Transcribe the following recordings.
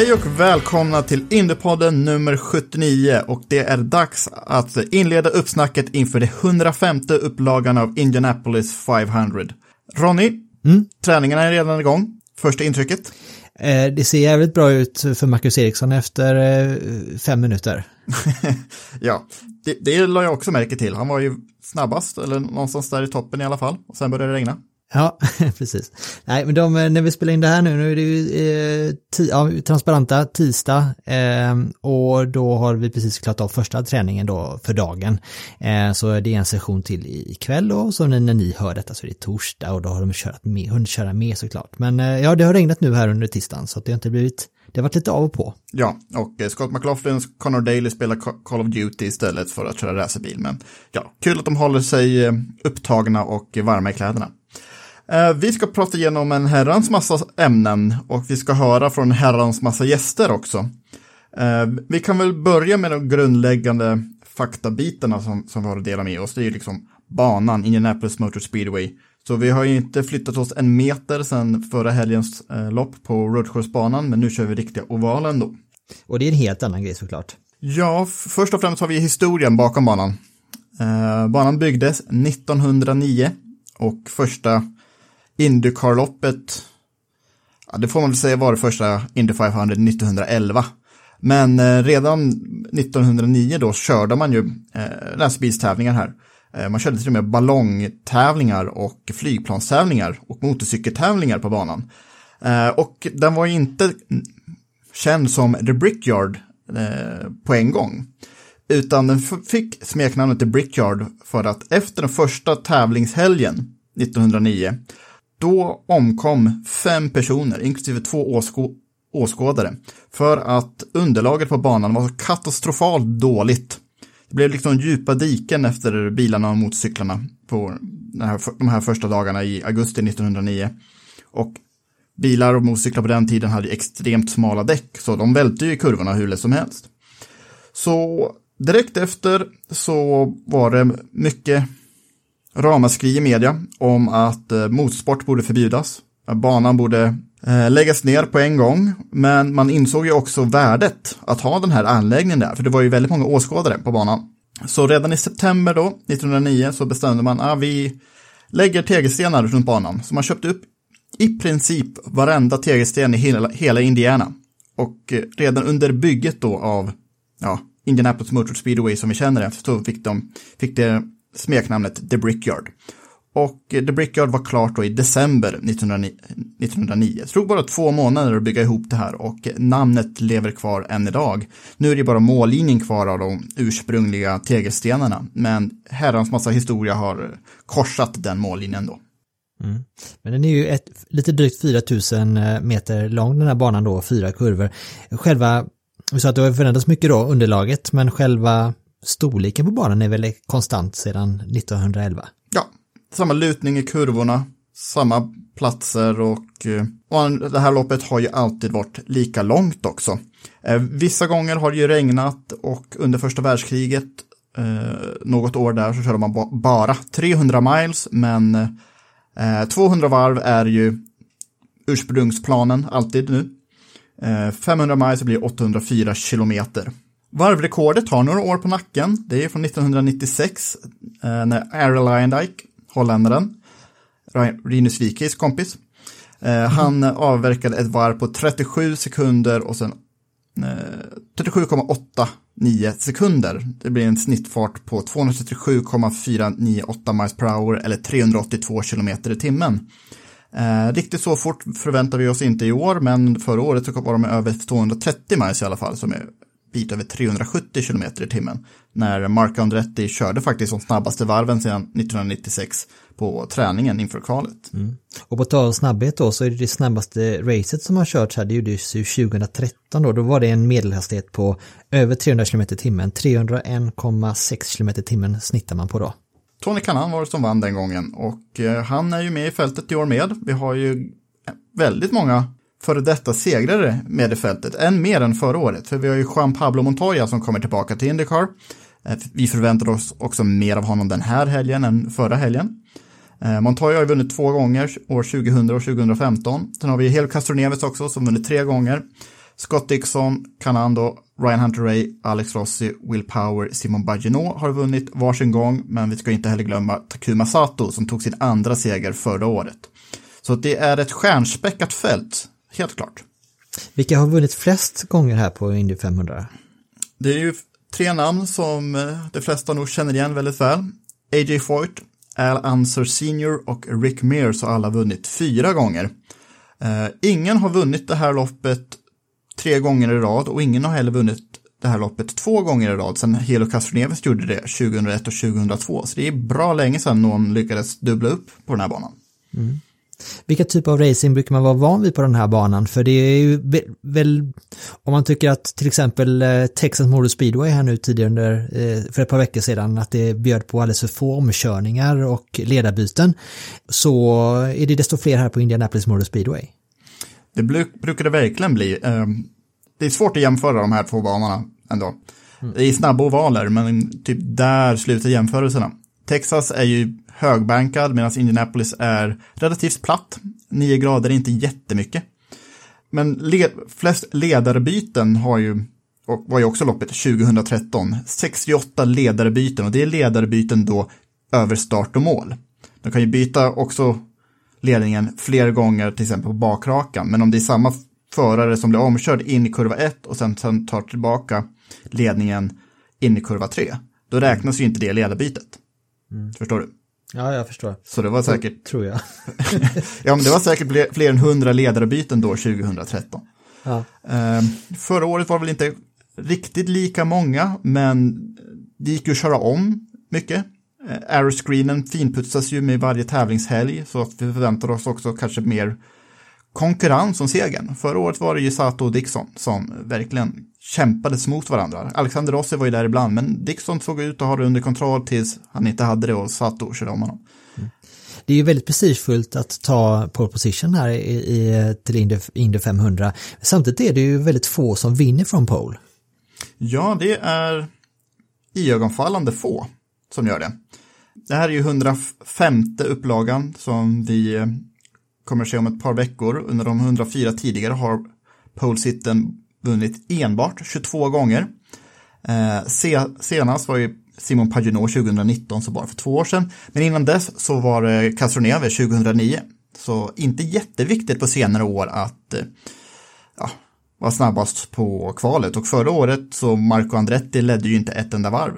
Hej och välkomna till Indiepodden nummer 79 och det är dags att inleda uppsnacket inför det 105 upplagan av Indianapolis 500. Ronny, träningarna är redan igång. Första intrycket? Eh, Det ser jävligt bra ut för Marcus Eriksson efter eh, fem minuter. Ja, det, det la jag också märke till. Han var ju snabbast, eller någonstans där i toppen i alla fall. Och sen började det regna. Ja, precis. Nej, men de, eh, när vi spelar in det här nu, nu är det ju eh, ti, ja, transparenta tisdag eh, och då har vi precis klarat av första träningen då för dagen. Eh, så det är en session till ikväll och så när, när ni hör detta så är det torsdag och då har de kört med, hunnit köra med såklart. Men eh, ja, det har regnat nu här under tisdagen så att det har inte blivit, det har varit lite av och på. Ja, och eh, Scott McLaughlin och Connor Daly spelar Call of Duty istället för att köra racerbil. Men ja, kul att de håller sig eh, upptagna och eh, varma i kläderna. Eh, Vi ska prata igenom en herrans massa ämnen och vi ska höra från herrans massa gäster också. Eh, Vi kan väl börja med de grundläggande faktabitarna som, som vi har att dela med oss. Det är ju liksom banan, Indianapolis Motor Speedway. Så vi har ju inte flyttat oss en meter sedan förra helgens eh, lopp på Roadcourse-banan, men nu kör vi riktiga ovalen då. Och det är en helt annan grej såklart. Ja, först och främst har vi historien bakom banan. Eh, banan byggdes 1909 och första Indycar-loppet, ja, det får man väl säga var det första Indy 500 1911. Men eh, redan 1909 då körde man ju eh, racerbilstävlingar här. Eh, man körde till och med ballongtävlingar och flygplanstävlingar och motorcykeltävlingar på banan. Eh, och den var ju inte känd som The Brickyard eh, på en gång. Utan den fick smeknamnet The Brickyard för att efter den första tävlingshelgen 1909 då omkom fem personer, inklusive två åskå åskådare, för att underlaget på banan var så katastrofalt dåligt. Det blev liksom djupa diken efter bilarna och motorcyklarna på här, de här första dagarna i augusti 1909. Och bilar och motorcyklar på den tiden hade extremt smala däck, så de välte ju i kurvorna hur lätt som helst. Så direkt efter så var det mycket ramaskri i media om att eh, motorsport borde förbjudas. Banan borde eh, läggas ner på en gång, men man insåg ju också värdet att ha den här anläggningen där, för det var ju väldigt många åskådare på banan. Så redan i september då, 1909, så bestämde man att ah, vi lägger tegelstenar runt banan. Så man köpte upp i princip varenda tegelsten i hela, hela Indiana. Och eh, redan under bygget då av ja, Indianapolis Motor Speedway som vi känner det, så fick, de, fick det smeknamnet The Brickyard. Och eh, The Brickyard var klart då i december 1909. 1909. Det tog bara två månader att bygga ihop det här och eh, namnet lever kvar än idag. Nu är det bara mållinjen kvar av de ursprungliga tegelstenarna, men herrans massa historia har eh, korsat den mållinjen då. Mm. Men den är ju ett, lite drygt 4000 meter lång den här banan då, fyra kurvor. Själva, vi sa att det har förändrats mycket då, underlaget, men själva storleken på banan är väl konstant sedan 1911. Ja, samma lutning i kurvorna, samma platser och, eh, och det här loppet har ju alltid varit lika långt också. Eh, vissa gånger har det ju regnat och under första världskriget eh, något år där så körde man bara 300 miles, men 200 varv är ju ursprungsplanen alltid nu. 500 miles blir 804 kilometer. Varvrekordet har några år på nacken. Det är från 1996 eh, när Aaron Dyke, holländaren, Rinus Wikis kompis, eh, han avverkade ett varv på 37 sekunder och sen eh, 37,89 sekunder. Det blir en snittfart på 237,498 miles per hour eller 382 kilometer i timmen. Eh, riktigt så fort förväntar vi oss inte i år, men förra året så var de över 230 miles i alla fall, som är bit över 370 km i timmen. När Marco Andretti körde faktiskt de snabbaste varven sedan 1996 på träningen inför kvalet. Mm. Och på tal om snabbhet då så är det det snabbaste racet som har körts här, det gjordes ju 2013 då, då var det en medelhastighet på över 300 km i timmen, 301,6 km i timmen snittar man på då. Tony Kanan var det som vann den gången och eh, han är ju med i fältet i år med. Vi har ju väldigt många före detta segrare med i fältet, än mer än förra året. För vi har ju Juan Pablo Montoya som kommer tillbaka till Indycar. Eh, vi förväntar oss också mer av honom den här helgen än förra helgen. Eh, Montoya har ju vunnit två gånger, år 2000 och 2015. Sen har vi Hel Castroneves också som vunnit tre gånger. Scott Dixon, Canando, Ryan Hunter Ray, Alex Rossi, Will Power, Simon Bagino har vunnit varsin gång, men vi ska inte heller glömma Takuma Sato som tog sin andra seger förra året. Så det är ett stjärnspäckat fält helt klart. Vilka har vunnit flest gånger här på Indy 500? Det är ju tre namn som eh, de flesta nog känner igen väldigt väl. A.J. Foyt, Al Unser Senior och Rick Mears har alla vunnit fyra gånger. Uh, ingen har vunnit det här loppet tre gånger i rad och ingen har heller vunnit det här loppet två gånger i rad sedan Helo Castroneves gjorde det 2001 och 2002. Så det är bra länge sedan någon lyckades dubbla upp på den här banan. Mm. Vilka typer av racing brukar man vara van vid på den här banan? För det är ju väl, om man tycker att till exempel eh, Texas Motor Speedway här nu tidigare under, eh, för ett par veckor sedan, att det bjöd på alldeles för få omkörningar och ledarbyten, så är det desto fler här på Indianapolis Motor Speedway. Det brukar det verkligen bli. Ehm, det är svårt att jämföra de här två banorna ändå. Mm. Det är snabba ovaler, men typ där slutar jämförelserna. Texas är ju högbankad medan Indianapolis är relativt platt. 9 grader är inte jättemycket. Men led, flest ledarbyten har ju, och var ju också loppet 2013, 68 ledarbyten och det är ledarbyten då över start och mål. De kan ju byta också ledningen fler gånger till exempel på bakrakan, men om det är samma förare som blir omkörd in i kurva 1 och sen, sen tar tillbaka ledningen in i kurva 3, då räknas ju inte det ledarbytet. Mm. Förstår du? Ja, jag förstår. Så det var säkert... Tror jag. ja, men det var säkert fler än hundra ledarbyten då 2013. Ja. Ehm, förra året var väl inte riktigt lika många, men det gick ju att köra om mycket. Aeroscreenen finputsas ju med varje tävlingshelg, så att vi förväntar oss också kanske mer konkurrens om segern. Förra året var det ju Sato och Dixon som verkligen kämpades mot varandra. Alexander Rossi var ju där ibland, men Dixon såg ut att ha det under kontroll tills han inte hade det och Sato körde om honom. Mm. Det är ju väldigt prestigefullt att ta pole position här i, i, till Indy, Indy 500. Samtidigt är det ju väldigt få som vinner från pole. Ja, det är iögonfallande få som gör det. Det här är ju 105 upplagan som vi kommer att se om ett par veckor. Under de 104 tidigare har polesitten vunnit enbart 22 gånger. Eh, senast var ju Simon Paginot 2019, så bara för två år sedan. Men innan dess så var det Castroneve 2009. Så inte jätteviktigt på senare år att eh, ja, vara snabbast på kvalet. Och förra året så Marco Andretti ledde ju inte ett enda varv.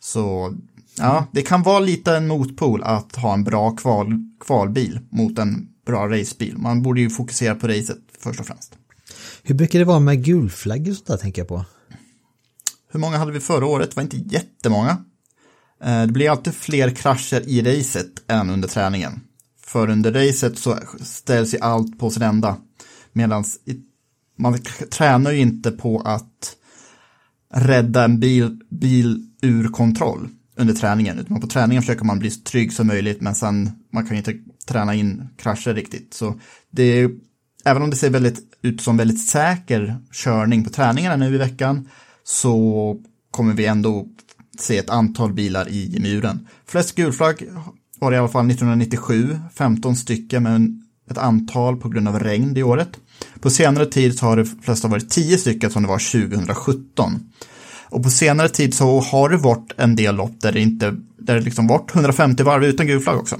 Så ja, det kan vara lite en motpol att ha en bra kval, kvalbil mot en bra racebil. Man borde ju fokusera på racet först och främst. Hur brukar det vara med gulflaggor och sånt där tänker jag på? Hur många hade vi förra året? Det var inte jättemånga. Eh, det blir alltid fler krascher i racet än under träningen. För under racet så ställs ju allt på sin ända. Medan man tränar ju inte på att rädda en bil, bil ur kontroll under träningen. Utan på träningen försöker man bli så trygg som möjligt men sen man kan ju inte träna in krascher riktigt. Så det är, även om det ser väldigt, ut som väldigt säker körning på träningarna nu i veckan så kommer vi ändå se ett antal bilar i muren. Flest gulflagg var det i alla fall 1997, 15 stycken men ett antal på grund av regn det året. På senare tid så har det flesta varit 10 stycken som det var 2017. Och på senare tid så har det varit en del lopp där det inte, där det liksom varit 150 varv utan gul flagg också.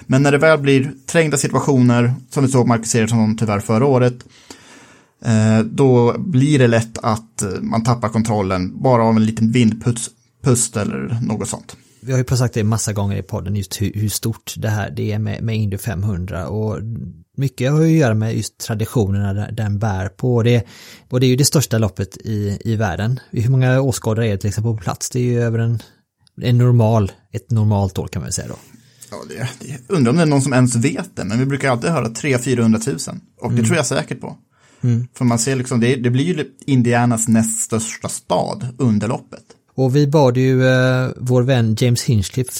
Men när det väl blir trängda situationer, som vi såg Marcus Eriksson tyvärr förra året, eh, då blir det lätt att eh, man tappar kontrollen bara av en liten vindpust eller något sånt. Vi har ju sagt det massa gånger i podden just hur, hur stort det här det är med, med Indy 500 och mycket har ju att göra med just traditionerna den bär på. Och det, och det är ju det största loppet i, i världen. Hur många åskådare är det till exempel på plats? Det är ju över en, en normal, ett normalt år kan man säga då. Ja, det, det, undrar om det är någon som ens vet det, men vi brukar alltid höra 300-400 000. Och det mm. tror jag säkert på. Mm. För man ser liksom, det, det blir ju Indianas näst största stad under loppet. Och vi bad ju eh, vår vän James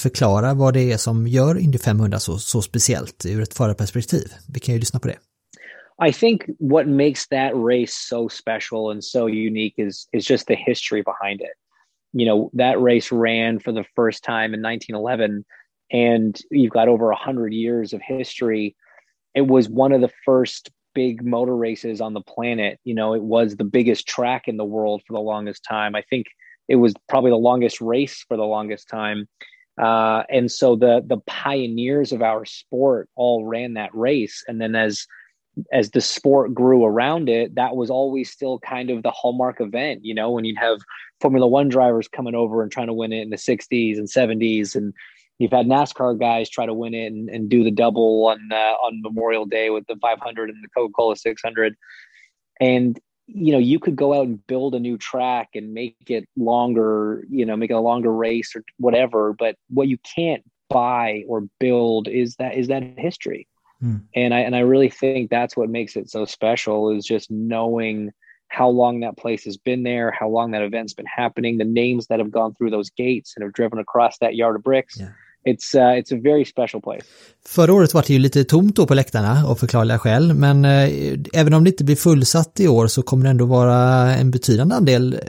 förklara vad det är som gör Indy 500 så, så speciellt ur ett förarperspektiv. Vi kan ju lyssna på det. I think what makes that race so special and so unique is is just the history behind it. You know, that race ran for the first time in 1911 and you've got over 100 years of history. It was one of the first big motor races on the planet. You know, it was the biggest track in the world for the longest time. I think it was probably the longest race for the longest time. Uh, and so the the pioneers of our sport all ran that race, and then as as the sport grew around it, that was always still kind of the hallmark event. You know, when you'd have Formula One drivers coming over and trying to win it in the '60s and '70s, and you've had NASCAR guys try to win it and, and do the double on uh, on Memorial Day with the 500 and the Coca Cola 600. And you know you could go out and build a new track and make it longer you know make it a longer race or whatever but what you can't buy or build is that is that history hmm. and i and i really think that's what makes it so special is just knowing how long that place has been there how long that event's been happening the names that have gone through those gates and have driven across that yard of bricks yeah. It's, uh, it's a very special place. Förra året var det ju lite tomt då på läktarna av förklarliga skäl, men eh, även om det inte blir fullsatt i år så kommer det ändå vara en betydande andel eh,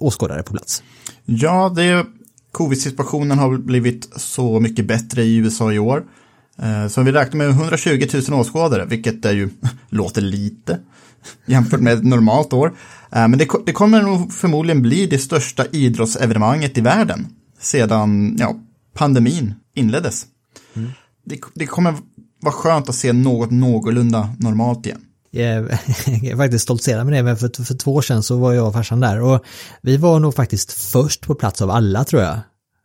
åskådare på plats. Ja, det covid-situationen har blivit så mycket bättre i USA i år. Eh, så vi räknar med 120 000 åskådare, vilket är ju låter lite jämfört med ett normalt år. Eh, men det, det kommer nog förmodligen bli det största idrottsevenemanget i världen sedan ja, pandemin inleddes. Mm. Det, det kommer vara skönt att se något någorlunda normalt igen. Jag är faktiskt stoltserad med det, men för, för två år sedan så var jag och farsan där och vi var nog faktiskt först på plats av alla tror jag.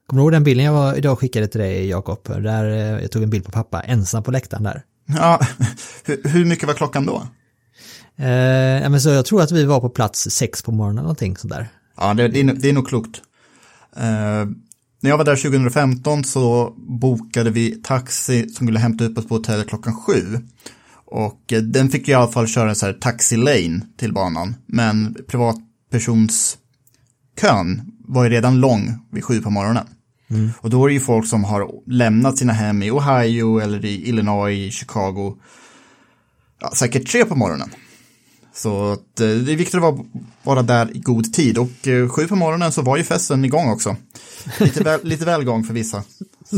Kommer du ihåg den bilden jag var, idag skickade till dig Jakob? Där eh, jag tog en bild på pappa ensam på läktaren där. Ja, hur, hur mycket var klockan då? Eh, men så jag tror att vi var på plats sex på morgonen någonting sådär. Ja, det, det, är, det är nog klokt. Eh, när jag var där 2015 så bokade vi taxi som skulle hämta upp oss på hotellet klockan sju. Och eh, den fick i alla fall köra en så här taxi lane till banan. Men privatpersonskön var ju redan lång vid sju på morgonen. Mm. Och då är det ju folk som har lämnat sina hem i Ohio eller i Illinois, Chicago. Ja, säkert tre på morgonen. Så att, eh, det är viktigt att vara, vara där i god tid och eh, sju på morgonen så var ju festen igång också. Lite väl, lite väl igång för vissa.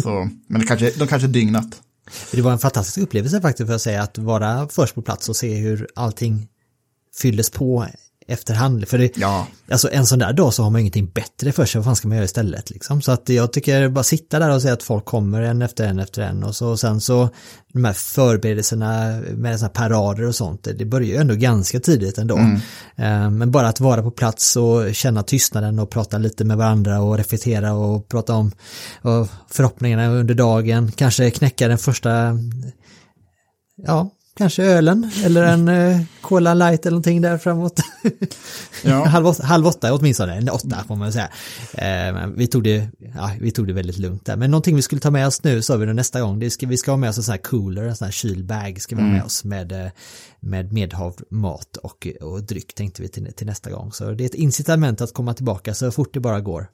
Så, men det kanske, de kanske dygnat. Det var en fantastisk upplevelse faktiskt för att säga att vara först på plats och se hur allting fylldes på efterhand. För det, ja. alltså en sån där dag så har man ingenting bättre för sig, vad fan ska man göra istället liksom? Så att jag tycker bara sitta där och se att folk kommer en efter en efter en och så och sen så de här förberedelserna med såna parader och sånt, det börjar ju ändå ganska tidigt ändå. Mm. Eh, men bara att vara på plats och känna tystnaden och prata lite med varandra och reflektera och prata om förhoppningarna under dagen, kanske knäcka den första ja, kanske ölen eller en eh, Cola light eller någonting där framåt. Ja. halv, åtta, halv åtta åtminstone, åtta får man säga. Eh, vi, tog det, ja, vi tog det väldigt lugnt där. Men någonting vi skulle ta med oss nu sa vi då nästa gång, det ska, vi ska ha med oss en sån här cooler, en sån här kylbag ska vi ha med mm. oss med, eh, med medhavd mat och, och dryck tänkte vi till, till nästa gång. Så det är ett incitament att komma tillbaka så fort det bara går.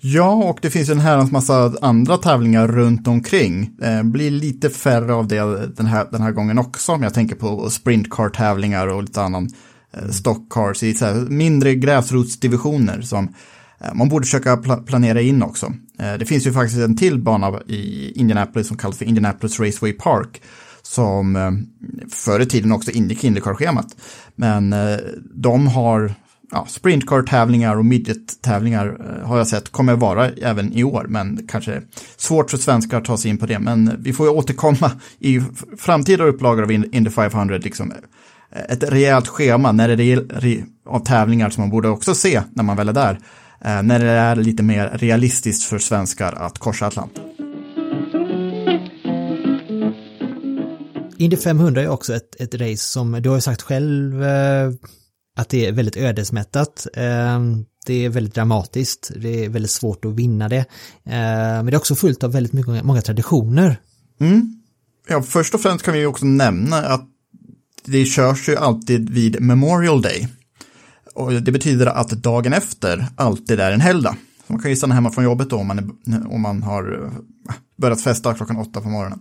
Ja, och det finns en herrans massa andra tävlingar runt omkring. Det blir lite färre av det den här, den här gången också, om jag tänker på sprintcar-tävlingar och lite annan eh, stockcars i så här mindre gräsrotsdivisioner som eh, Man borde försöka planera in också. Det finns ju faktiskt en till bana i Indianapolis som kallas för Indianapolis Raceway Park. Som förr i tiden också ingick i Indycar-schemat. Men de har ja, sprintcar-tävlingar och midget-tävlingar eh, har jag sett kommer vara även i år. Men kanske svårt för svenskar att ta sig in på det. Men vi får ju återkomma i framtida upplagor av Indy 500. Liksom, eh, ett rejält schema när det är av tävlingar som man borde också se när man väl är där. Eh, när det är lite mer realistiskt för svenskar att korsa Atlanten. Indy 500 är också ett, ett race som, du har ju sagt själv att det är väldigt ödesmättat. Ehm, det är väldigt dramatiskt, det är väldigt svårt att vinna det. Ehm, men det är också fullt av väldigt mycket, många traditioner. Mm. Ja, först och främst kan vi också nämna att det körs ju alltid vid Memorial Day. Och det betyder att dagen efter alltid är en helgdag. Man kan ju stanna hemma från jobbet då om man, är, om man har eh, börjat festa klockan åtta på morgonen.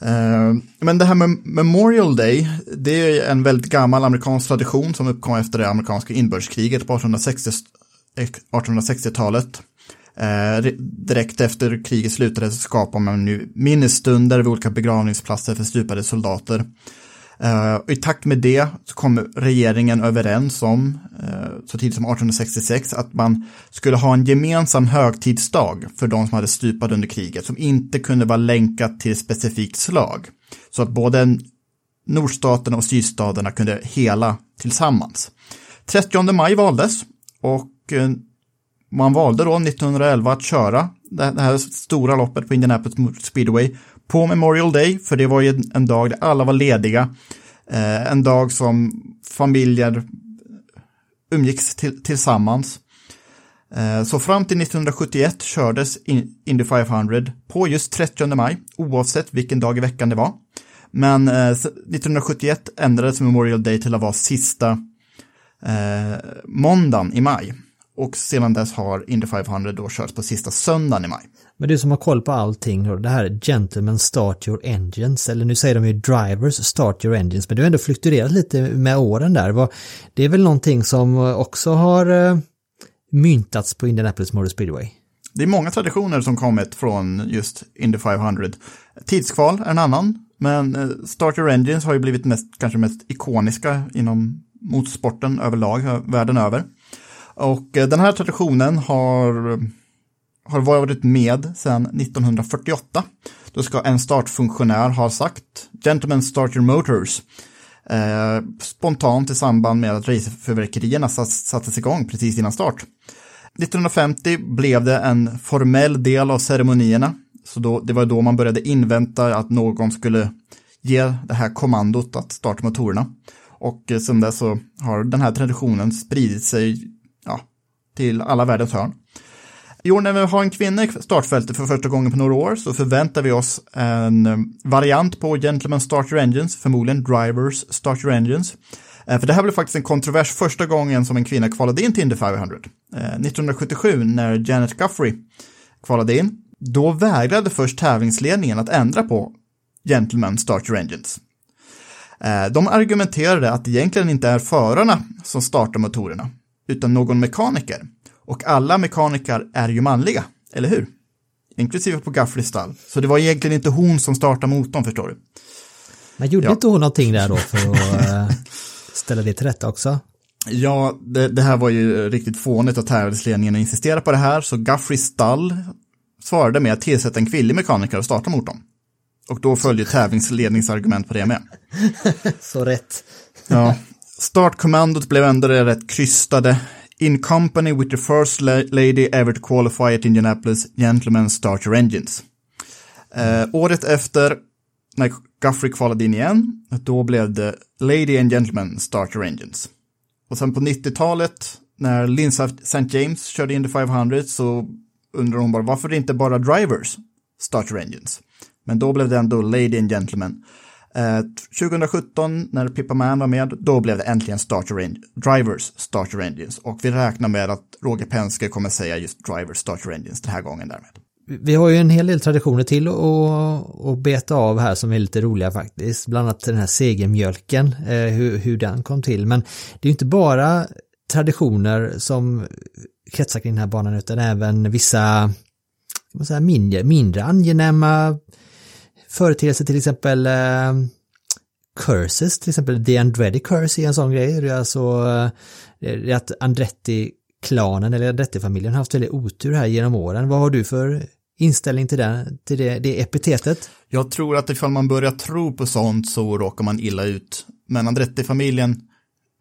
Eh, men det här med Memorial Day, det är en väldigt gammal amerikansk tradition som uppkom efter det amerikanska inbördeskriget på 1860-talet. Eh, eh, direkt efter kriget slutade så skapar man nu minnesstunder vid olika begravningsplatser för stupade soldater. Eh, I takt med det så kom regeringen överens om, eh, så tidigt som 1866, att man skulle ha en gemensam högtidsdag för de som hade stupat under kriget, som inte kunde vara länkat till ett specifikt slag. Så att både nordstaterna och sydstaterna kunde hela tillsammans. 30 maj valdes och eh, man valde då 1911 att köra det det här stora loppet på Indianapolis Speedway på Memorial Day, för det var ju en- dag där alla var lediga. Eh, en dag som familjer umgicks till, tillsammans. Eh, så fram till 1971 kördes in- Indy 500 på just 30 maj, oavsett vilken dag i veckan det var. Men eh, 1971 ändrades Memorial Day till att vara sista eh, måndagen i maj. Och sedan dess har Indy 500 då körts på sista söndagen i maj. Men du som har koll på allting, då, det här Gentlemen Start Your Engines, eller nu säger de ju Drivers Start Your Engines, men du har ändå fluktuerat lite med åren där. Det är väl någonting som eh, också har eh, myntats på Indianapolis Motor Speedway? Det är många traditioner som kommit från just Indy 500. Tidskval är en annan, men eh, Start Your Engines har ju blivit mest, kanske mest ikoniska inom motorsporten överlag, världen över. Och den här traditionen har, har varit med sedan 1948. Då ska en startfunktionär ha sagt Gentlemen start your motors. Eh, spontant i samband med att racerfyrverkerierna sattes igång precis innan start. 1950 blev det en formell del av ceremonierna. Så då, det var då man började invänta att någon skulle ge det här kommandot att starta motorerna. Och eh, sedan dess så har den här traditionen spridit sig ja, till alla världens hörn. I år när vi har en kvinna i startfältet för första gången på några år så förväntar vi oss en eh, variant på Gentlemen Start Your Engines, förmodligen Drivers Start Your Engines. Eh, för det här blev faktiskt en kontrovers första gången som en kvinna kvalade in till Indy 500. 1977 när Janet Guffrey kvalade in, då vägrade först tävlingsledningen att ändra på Gentlemen Start Your Engines. Eh, de argumenterade att det egentligen inte är förarna som startar motorerna, utan någon mekaniker. Och alla mekaniker är ju manliga, eller hur? Inklusive på Guffreys stall. Så det var egentligen inte hon som startade motorn, förstår du. Men gjorde Ja. inte hon någonting där då för att eh, ställa det till rätta också? Ja, det, det här var ju riktigt fånigt att tävlingsledningen insisterade på det här, så Guffreys stall svarade med att tillsätta en kvinnlig mekaniker och starta motorn. Och då följde tävlingsledningsargument på det med. Så rätt. Ja, startkommandot blev ändå det rätt krystade. In company with the first lady ever to qualify at Indianapolis, gentlemen start your engines. Eh, året efter, när Guffrey kvalade in igen, då blev det Lady and Gentlemen start your engines. Och sen på 90-talet, när Lindsay St. James körde Indy 500, så undrar hon bara varför inte bara drivers start your engines. Men då blev det ändå Lady and Gentlemen. Eh, 2017 när Pippa Man var med, då blev det äntligen starter Engine, Drivers Start Engines. Och vi räknar med att Roger Penske kommer säga just Drivers Start Engines den här gången därmed. Vi har ju en hel del traditioner till att, beta av här som är lite roliga faktiskt. Bland annat den här segermjölken, eh, hur, hur den kom till. Men det är inte bara traditioner som kretsar kring den här banan utan även vissa säga, mindre, mindre angenäma företeelser, till exempel eh, curses, till exempel The Andretti Curse är en sån grej. Det är alltså eh, det är att Andretti-klanen eller Andretti-familjen har haft väldigt otur här genom åren. Vad har du för inställning till det, till det, det epitetet? Jag tror att ifall man börjar tro på sånt så råkar man illa ut. Men Andretti-familjen,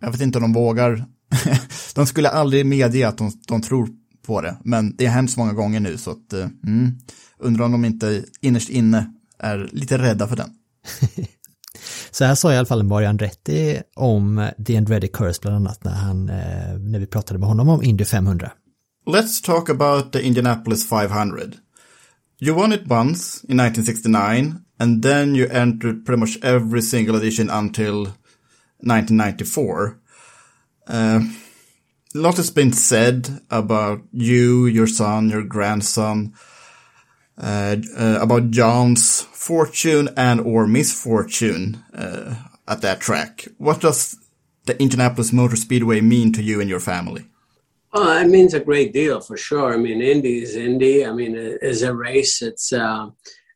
jag vet inte om de vågar. de skulle aldrig medge att de, de tror på det. Men det har hänt så många gånger nu så att, eh, mm, undrar om de inte innerst inne är lite rädda för den. Så här sa i alla fall Marian Andretti om The Andretti Curse bland annat när, han, eh, när vi pratade med honom om Indy 500. Let's talk about the Indianapolis 500. You won it once in 1969 and then you entered pretty much every single edition until 1994. Uh, a lot has been said about you, your son, your grandson, about John's fortune and or misfortune uh, at that track. What does the Indianapolis Motor Speedway mean to you and your family? Well, it means a great deal for sure. I mean, Indy is Indy. I mean, as a race, it's uh,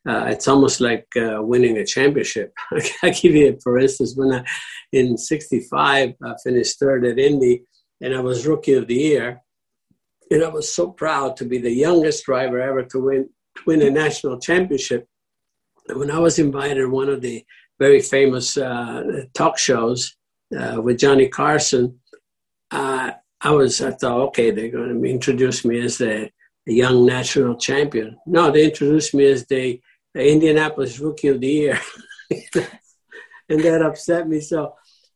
uh, it's almost like uh, winning a championship. I give you, for instance, when I in '65 I finished third at Indy, and I was Rookie of the Year, and I was so proud to be the youngest driver ever to win to win a national championship. When I was invited to one of the very famous uh, talk shows uh, with Johnny Carson, uh, I was I thought, okay, they're going to introduce me as the, young national champion. No, they introduced me as the, the Indianapolis Rookie of the Year, and that upset me. So,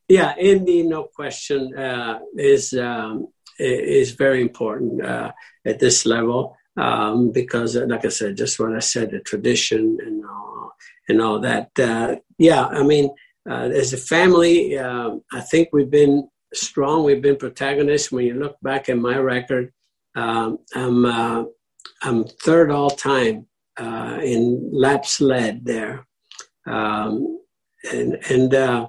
yeah, Indy, no question, uh, is um, is very important uh, at this level um, because, uh, like I said, just what I said, the tradition and all, and all that. Uh, yeah, I mean, uh, as a family, um, I think we've been strong. We've been protagonists. When you look back at my record, um, I'm uh, I'm third all time uh, in laps led there, um, and and uh,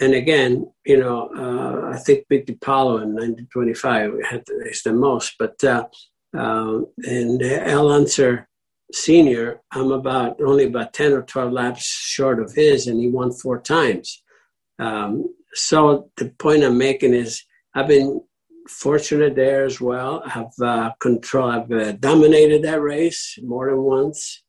and again, you know, I think Big DiPaolo in 1925 had the, the most, but um, and Al Unser Senior, I'm about only about 10 or 12 laps short of his, and he won four times. Um, so the point I'm making is I've been fortunate there as well. I've uh, control, I've uh, dominated that race more than once,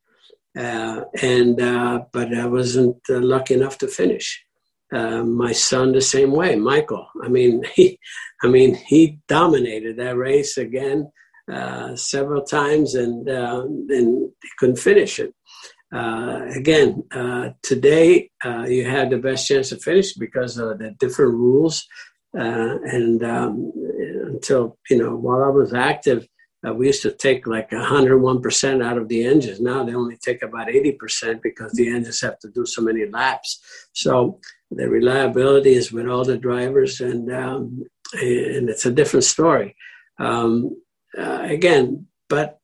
uh, and uh, but I wasn't uh, lucky enough to finish. Uh, my son the same way, Michael. I mean, he, I mean, he dominated that race again uh, several times and uh, and couldn't finish it. Uh, again, uh, today uh, you had the best chance to finish because of the different rules. and um, until you know, while I was active, we used to take like 101% out of the engines. Now they only take about 80% because the engines have to do so many laps. So the reliability is with all the drivers, and um, and it's a different story. Um, uh, again, but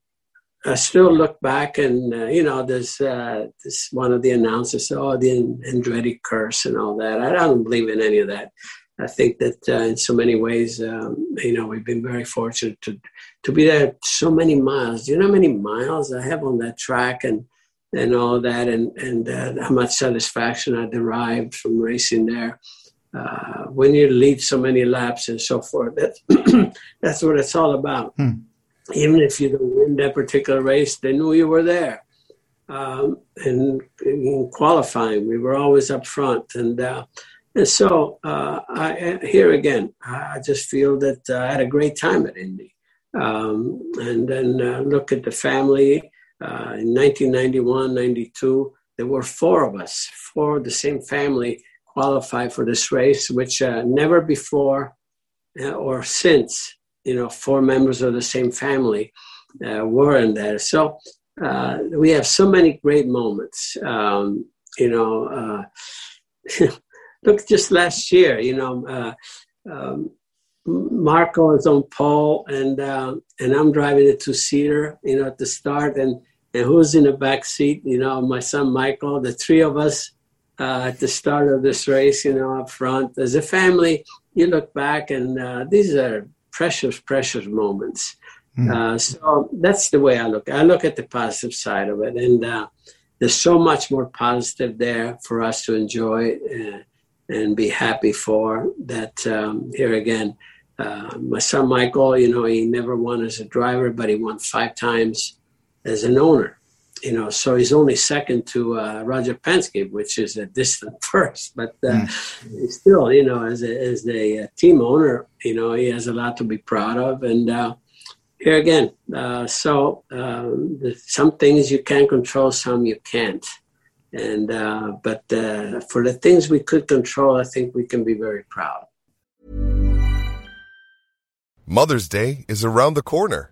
I still look back and, uh, you know, there's uh, this one of the announcers, oh, the Andretti curse and all that. I don't believe in any of that. I think that uh, in so many ways, um, you know, we've been very fortunate to to be there so many miles. Do you know how many miles I have on that track and and all that, and and uh, how much satisfaction I derived from racing there. Uh, when you lead so many laps and so forth. That's that's what it's all about. Hmm. Even if you don't win that particular race, they knew you were there. Um, and in qualifying, we were always up front, and uh, and so uh, I, here again, I just feel that uh, I had a great time at Indy. Um, and then uh, look at the family. in 1991, 92, there were four of us, four of the same family qualify for this race, which uh, never before uh, or since, you know, four members of the same family uh, were in there. So uh, we have so many great moments. Um, you know, uh, look, just last year, you know, uh, um, Marco is on pole, and and I'm driving a two seater, you know, at the start, and and who's in the back seat? You know, my son Michael. The three of us uh, at the start of this race, you know, up front. As a family, you look back and uh, these are precious, precious moments. Uh, so that's the way I look. I look at the positive side of it, and uh, there's so much more positive there for us to enjoy uh, and be happy for. That um, here again, uh, my son Michael, you know, he never won as a driver, but he won five times as an owner. You know, so he's only second to uh, Roger Penske, which is a distant first. But uh, he's still, you know, as a, as the uh, team owner, you know, he has a lot to be proud of, and uh, here again. Uh, so um, the, some things you can control, some you can't. And uh, but uh, for the things we could control, I think we can be very proud. Mother's Day is around the corner.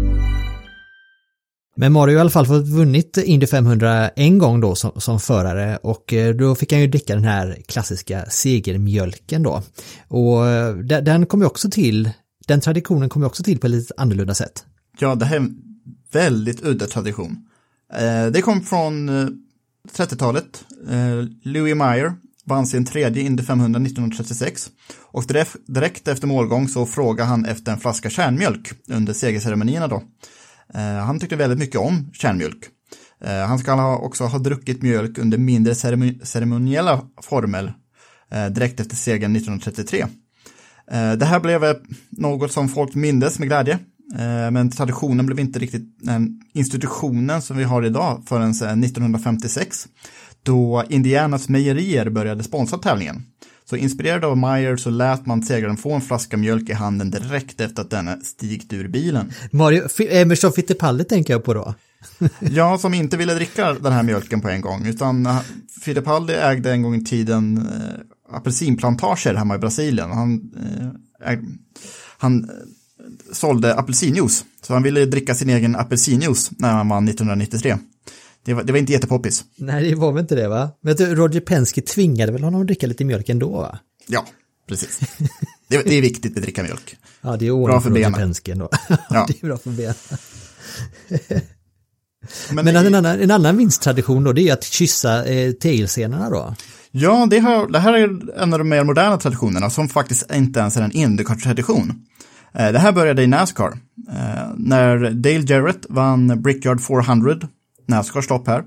Men Mario har i alla fall fått vunnit Indy 500 en gång då som, som förare och eh, då fick han ju dricka den här klassiska segermjölken då. Och eh, den, den kom ju också till, den traditionen kom ju också till på ett lite annorlunda sätt. Ja, det här är en väldigt udda tradition. Eh, det kom från 30-talet. Louis Meyer vann sin tredje Indy 500 1936 och direkt efter målgång så frågade han efter en flaska kärnmjölk under segerceremonierna då. Eh, han tyckte väldigt mycket om kärnmjölk. Eh, han ska också ha druckit mjölk under mindre ceremoniella former eh, direkt efter segern 1933. Det här blev något som folk mindes med glädje, men traditionen blev inte riktigt den institutionen som vi har idag förrän 1956, då Indianas mejerier började sponsra tävlingen. Så inspirerad av Meyer så lät man segraren få en flaska mjölk i handen direkt efter att denne stigit ur bilen. Mario, Emerson Fittipaldi tänker jag på då. Jag som inte ville dricka den här mjölken på en gång, utan eh, Fittipaldi ägde en gång i tiden eh, apelsinplantager hemma i Brasilien. Han, eh, äg, han eh, sålde apelsinjuice, så han ville dricka sin egen apelsinjuice när han vann 1993. Det var, det var inte jättepoppis. Nej, det var väl inte det va? Men du, Roger Penske tvingade väl honom att dricka lite mjölk ändå va? Ja, precis. Det, det är viktigt att dricka mjölk. Ja, det är ordning för för Roger. Penske ändå. Ja. Det är bra för benen. Men, Men en annan, en annan vinsttradition då, det är att kyssa eh, tegelscenerna då. Ja, det, har, det här är en av de mer moderna traditionerna som faktiskt inte ens är en Indycar-tradition. Eh, Det här började i Nascar. eh, När Dale Jarrett vann Brickyard 400, Nascar stopp här.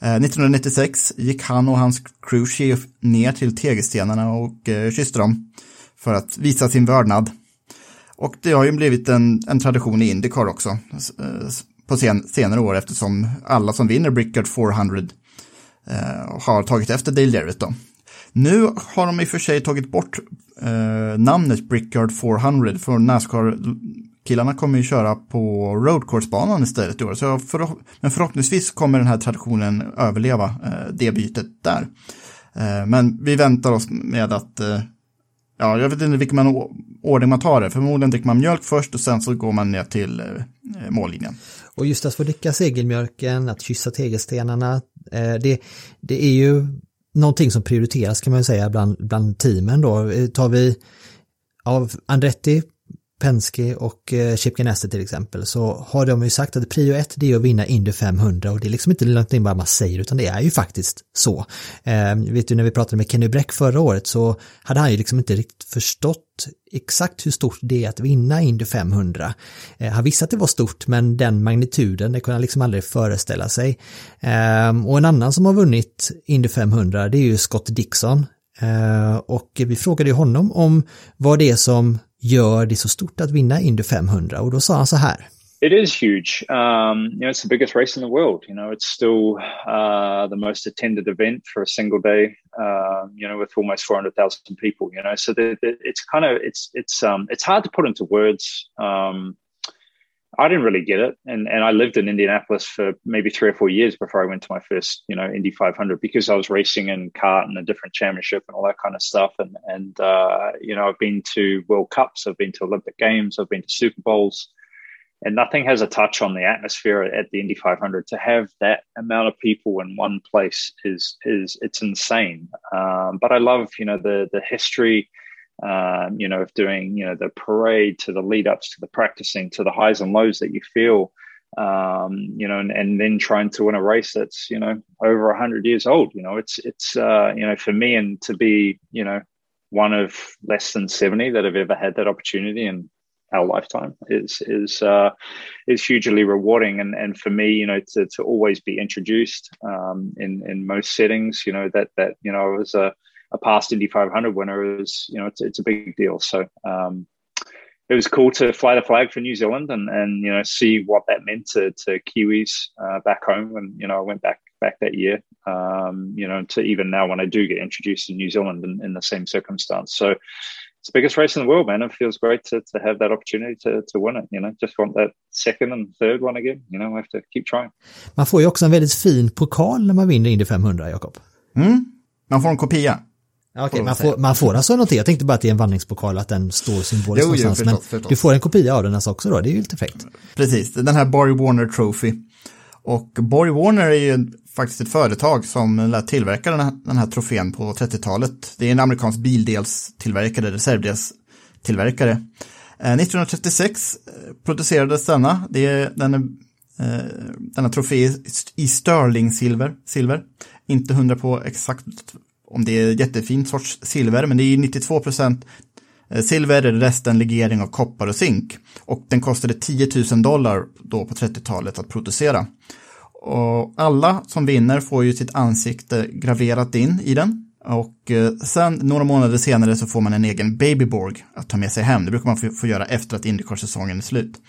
Eh, 1996 gick han och hans crewchef ner till tegelstenarna och eh, kysste dem för att visa sin vördnad. Och det har ju blivit en, en tradition i Indycar också eh, på sen, senare år eftersom alla som vinner Brickyard 400 eh, har tagit efter Dale Jarrett då. Nu har de i och för sig tagit bort eh, namnet Brickyard 400 för Killarna kommer ju köra på roadcourse-banan istället i år. Så förhopp- men förhoppningsvis kommer den här traditionen överleva eh, det bytet där. Eh, men vi väntar oss med att eh, Ja, jag vet inte vilken man, ordning man tar det. Förmodligen dricker man mjölk först och sen så går man ner till eh, mållinjen. Och just att få dricka segelmjölken, att kyssa tegelstenarna, eh, det, det är ju någonting som prioriteras kan man ju säga bland, bland teamen då. Eh, tar vi av Andretti, Penske och eh, Chip Ganassi till exempel så har de ju sagt att prio ett det är att vinna Indy 500 och det är liksom inte någonting bara man säger utan det är ju faktiskt så. Eh, vet du när vi pratade med Kenny Bräck förra året så hade han ju liksom inte riktigt förstått exakt hur stort det är att vinna Indy 500. Eh, han visste att det var stort men den magnituden det kunde han liksom aldrig föreställa sig. Eh, och en annan som har vunnit Indy 500 det är ju Scott Dixon. Ehm, och vi frågade ju honom om vad det är som gör det så stort att vinna Indy 500? Och då sa han så här. It is huge. Um, you know, it's the biggest race in the world. You know, it's still uh, the most attended event for a single day. Uh, you know, with almost four hundred thousand people. You know, so the, the, it's kind of it's it's um, it's hard to put into words. Um, I didn't really get it, and and I lived in Indianapolis for maybe three or four years before I went to my first you know Indy 500 because I was racing in kart and a different championship and all that kind of stuff. And and uh, you know, I've been to World Cups, I've been to Olympic Games, I've been to Super Bowls and nothing has a touch on the atmosphere at the Indy 500. To have that amount of people in one place is is it's insane. Um, but I love you know the the history. Um, you know, of doing you know the parade to the lead ups to the practicing to the highs and lows that you feel. Um, you know, and, and then trying to win a race that's you know over hundred years old. You know, it's it's uh, you know for me and to be you know one of less than seventy that have ever had that opportunity and our lifetime is is uh, is hugely rewarding. And and for me, you know, to to always be introduced um, in in most settings, you know, that that you know, as a a past Indy 500 winner is you know it's it's a big deal. So. Um, it was cool to fly the flag for New Zealand and, and you know see what that meant to, to Kiwis uh, back home. And you know I went back back that year. Um, you know to even now when I do get introduced to New Zealand in, in the same circumstance. So it's the biggest race in the world, man. It feels great to, to have that opportunity to, to win it. You know, just want that second and third one again. You know, I have to keep trying. Man får ju också en väldigt fin pokal när man vinner Indy 500, Jakob. Mm. Man får en kopia. Okej, okay, man, får, man får alltså något, jag tänkte bara att det är en vandringspokal, att den står symboliskt jo, jo, någonstans. förstås, men förstås. du får en kopia av den alltså också då, det är ju lite fräckt. Precis, den här Borg Warner Trophy. Och Borg Warner är ju faktiskt ett företag som lät tillverka den här, den här trofén på 30-talet. Det är en amerikansk bildelstillverkare, reservdelstillverkare. Eh, 1936 producerades denna. Det är, den är, eh, denna trofé i sterling-silver. Silver. Inte hundra på exakt om det är jättefint sorts silver, men det är 92 procent eh, silver, resten legering av koppar och zink. Och den kostade 10 000 dollar då på 30-talet att producera. Och alla som vinner får ju sitt ansikte graverat in i den. Och eh, sen några månader senare så får man en egen babyborg att ta med sig hem. Det brukar man få, göra efter att Indycar-säsongen är slut.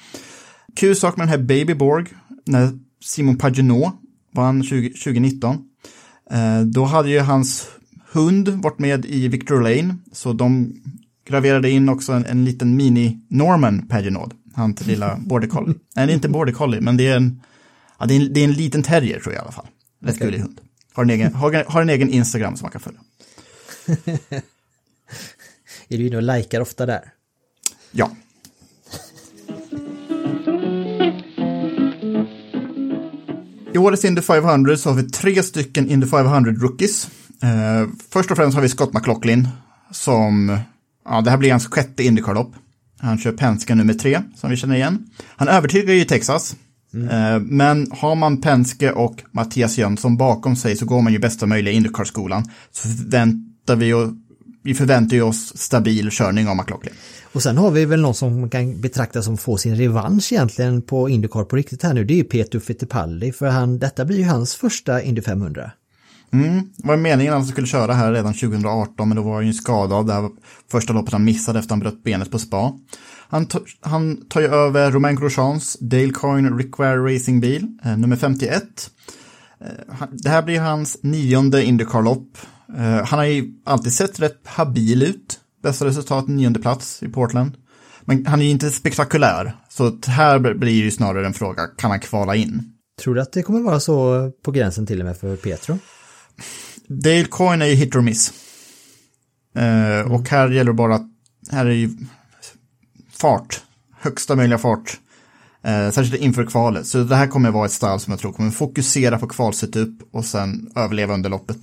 Kul sak med den här babyborg, när Simon Pagenaud vann 20, 2019. Eh, då hade ju hans hund varit med i Victor Lane, så de graverade in också en, en liten mini-Norman Pagenaud, hans lilla border collie. Nej, det är inte border collie, men det är en, ja, det är en, det är en liten terrier tror jag i alla fall. Rätt okay. gullig hund. Har en, egen, har, har en egen Instagram som man kan följa. är du inne och likar ofta där? Ja. I årets Indy 500 så har vi tre stycken Indy 500 rookies. Uh, först och främst har vi Scott McLaughlin som, ja det här blir hans sjätte Indycar-lopp. Han kör Penske nummer tre, som vi känner igen. Han övertygar ju i Texas. Mm. Uh, men har man Penske och Mattias Jönsson bakom sig så går man ju bästa möjliga Indycar-skolan. Så förväntar vi, och, vi förväntar ju oss stabil körning av McLaughlin. Och sen har vi väl någon som kan betraktas som får sin revansch egentligen på Indycar på riktigt här nu. Det är ju Peter Fittipaldi för han, detta blir ju hans första Indy 500. Mm, det var meningen att han skulle köra här redan 2018 men då var han ju skadad. Det här första loppet han missade efter att han bröt benet på spa. Han, han tar ju över Romain Grosjeans Dale Coyne Rickware Racingbil, eh, nummer 51. Eh, det här blir hans nionde Indycar-lopp. Eh, han har ju alltid sett rätt habil ut. Bästa resultat, nionde plats i Portland. Men han är ju inte spektakulär, så här blir ju snarare en fråga, kan han kvala in? Tror du att det kommer vara så på gränsen till och med för Petro? Dale Coyne är ju hit or miss. Uh, och här gäller det bara att, här är ju fart, högsta möjliga fart. Eh, särskilt inför kvalet. Så det här kommer vara ett stall som jag tror kommer fokusera på kvalsetup och sen överleva under loppet.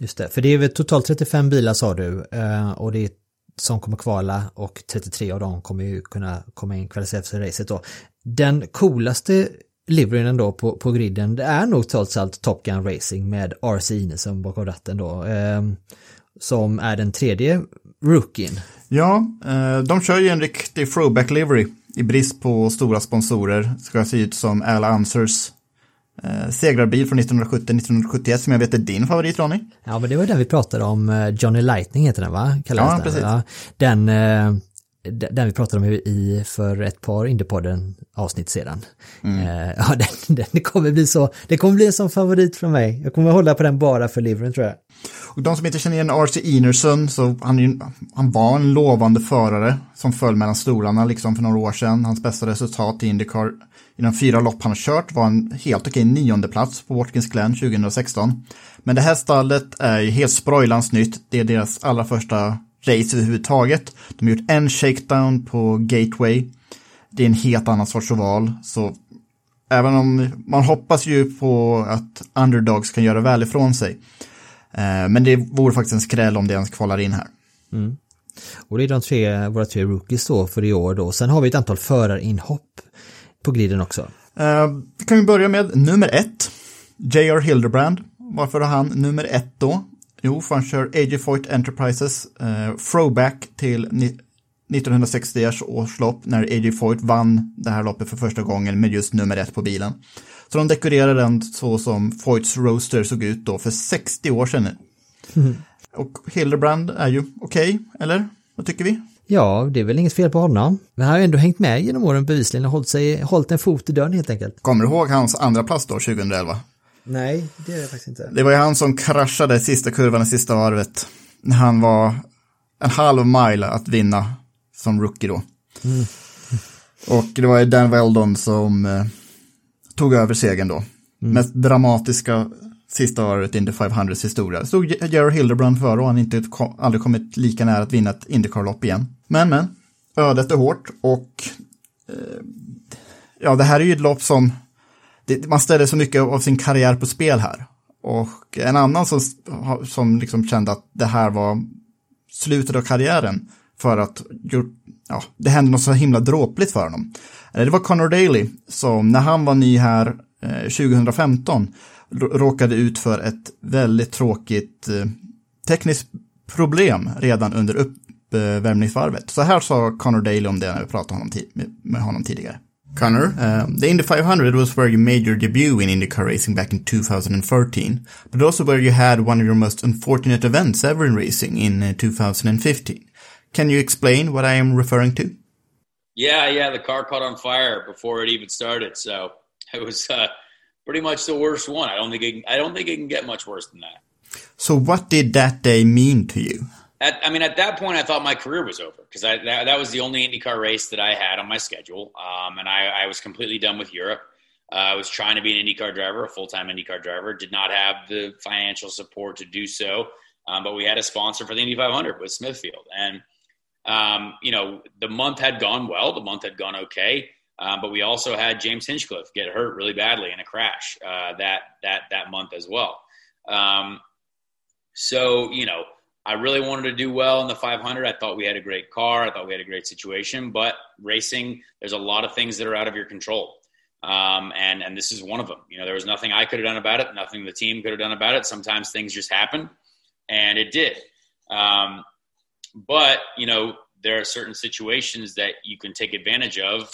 Just det, för det är väl totalt 35 bilar sa du eh, och det är som kommer kvala och 33 av dem kommer ju kunna komma in kvalificerat för racet då. Den coolaste liveryn då på, på griden, det är nog trots allt Top Gun Racing med RC Inesson bakom ratten då. Eh, som är den tredje rookien. Ja, eh, de kör ju en riktig throwback livery i brist på stora sponsorer. Ska se ut som Al Ansers eh, segrarbil från 1970-1971 som jag vet är din favorit Ronny. Ja men det var den vi pratade om, Johnny Lightning heter den va? Kallas ja, precis. Ja, den, d- den vi pratade om i för ett par Indiepodden avsnitt sedan. Eh, ja, den, den kommer bli så, det kommer bli en sån favorit från mig. Jag kommer hålla på den bara för livren tror jag. Och de som inte känner igen R.C. Enerson, så han, han var en lovande förare som föll mellan stolarna liksom för några år sedan. Hans bästa resultat i Indycar i de fyra lopp han har kört var en helt okej nionde plats på Watkins Glen 2016. Men det här stallet är ju helt sprojlans nytt. Det är deras allra första race överhuvudtaget. De har gjort en shakedown på Gateway. Det är en helt annan sorts oval, så även om man hoppas ju på att underdogs kan göra väl ifrån sig. Eh, Men det vore faktiskt en skräll om det ens kvalar in här. Och det är de tre, våra tre rookies då för i år då. Sen har vi ett antal förarinhopp på griden också. Eh, Vi kan ju börja med nummer ett. J.R. Hildebrand. Varför har han nummer ett då? Jo, för han kör AJ Foyt Enterprises eh, throwback till ni- 1960 års lopp när AJ Foyt vann det här loppet för första gången med just nummer ett på bilen. Så de dekorerade den så som Foyts Roadster såg ut då för 60 år sedan. Och Hildebrand är ju okej, eller? Vad tycker vi? Ja, det är väl inget fel på honom. Men han har ju ändå hängt med genom åren bevisligen och hållit, sig, hållit en fot i dörren helt enkelt. Kommer du ihåg hans andra plats då, 2011? Nej, det är det faktiskt inte. Det var ju han som kraschade sista kurvan i sista varvet. När han var en halv mile att vinna som rookie då. Och det var ju Dan Weldon som eh, tog över segern då. Mest dramatiska sista varvet i Indy 500s historia. Stod Jerry Hildebrand för och han inte kom, aldrig kommit lika nära att vinna ett Indycar-lopp igen. Men, men, ödet är hårt och eh, ja, det här är ju ett lopp som det, man ställer så mycket av sin karriär på spel här. Och en annan som, som liksom kände att det här var slutet av karriären för att ja, det hände något så himla dråpligt för honom. Eh, det var Connor Daly som när han var ny här eh, 2015 råkade ut för ett väldigt tråkigt eh, tekniskt problem redan under uppvärmningsvarvet. Så här sa Connor Daly om det när vi pratade med honom tidigare. Connor, uh, the Indy 500 was where you made your debut in IndyCar racing back in 2013, but also where you had one of your most unfortunate events ever in racing in uh, 2015. Can you explain what I am referring to? Yeah, yeah, the car caught on fire before it even started, so it was uh, pretty much the worst one. I don't think it I don't think it can get much worse than that. So what did that day mean to you? At, I mean, at that point, I thought my career was over because that, that was the only IndyCar race that I had on my schedule, um, and I, I was completely done with Europe. Uh, I was trying to be an IndyCar driver, a full time IndyCar driver. Did not have the financial support to do so, um, but we had a sponsor for the Indy 500 with Smithfield, and um, you know the month had gone well. The month had gone okay, um, but we also had James Hinchcliffe get hurt really badly in a crash uh, that that that month as well. Um, so you know. I really wanted to do well in the 500. I thought we had a great car. I thought we had a great situation. But racing, there's a lot of things that are out of your control, um, and and this is one of them. You know, there was nothing I could have done about it. Nothing the team could have done about it. Sometimes things just happen, and it did. Um, but you know, there are certain situations that you can take advantage of.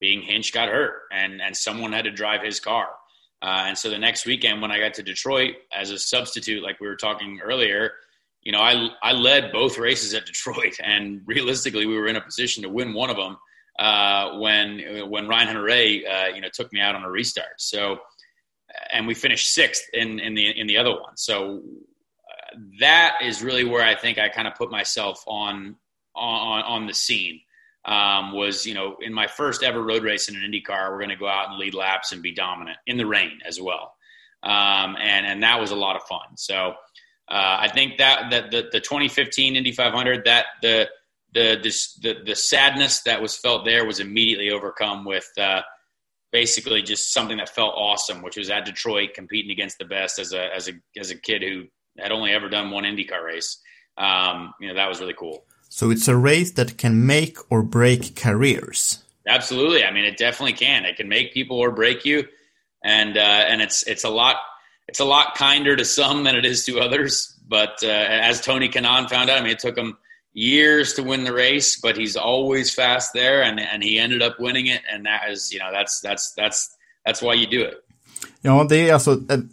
Being Hinch got hurt, and and someone had to drive his car. Uh, and so the next weekend, when I got to Detroit as a substitute, like we were talking earlier, you know, I I led both races at Detroit, and realistically, we were in a position to win one of them uh, when when Ryan Hunter uh, you know took me out on a restart. So, and we finished sixth in in the in the other one. So uh, that is really where I think I kind of put myself on on on the scene. Um, was you know in my first ever road race in an Indy car, we're going to go out and lead laps and be dominant in the rain as well, um, and and that was a lot of fun. So. Uh, I think that, that the, the 2015 Indy 500, that the, the, this, the, the sadness that was felt there was immediately overcome with uh, basically just something that felt awesome, which was at Detroit competing against the best as a, as a, as a kid who had only ever done one IndyCar race. Um, you know, that was really cool. So it's a race that can make or break careers. Absolutely. I mean, it definitely can. It can make people or break you. And, uh, and it's, it's a lot, it's a lot kinder to some than it is to others. But uh, as Tony Kanon found out, I mean, it took him years to win the race, but he's always fast there, and and he ended up winning it, and that is, you know, that's that's that's that's why you do it. Ja, det är alltså ett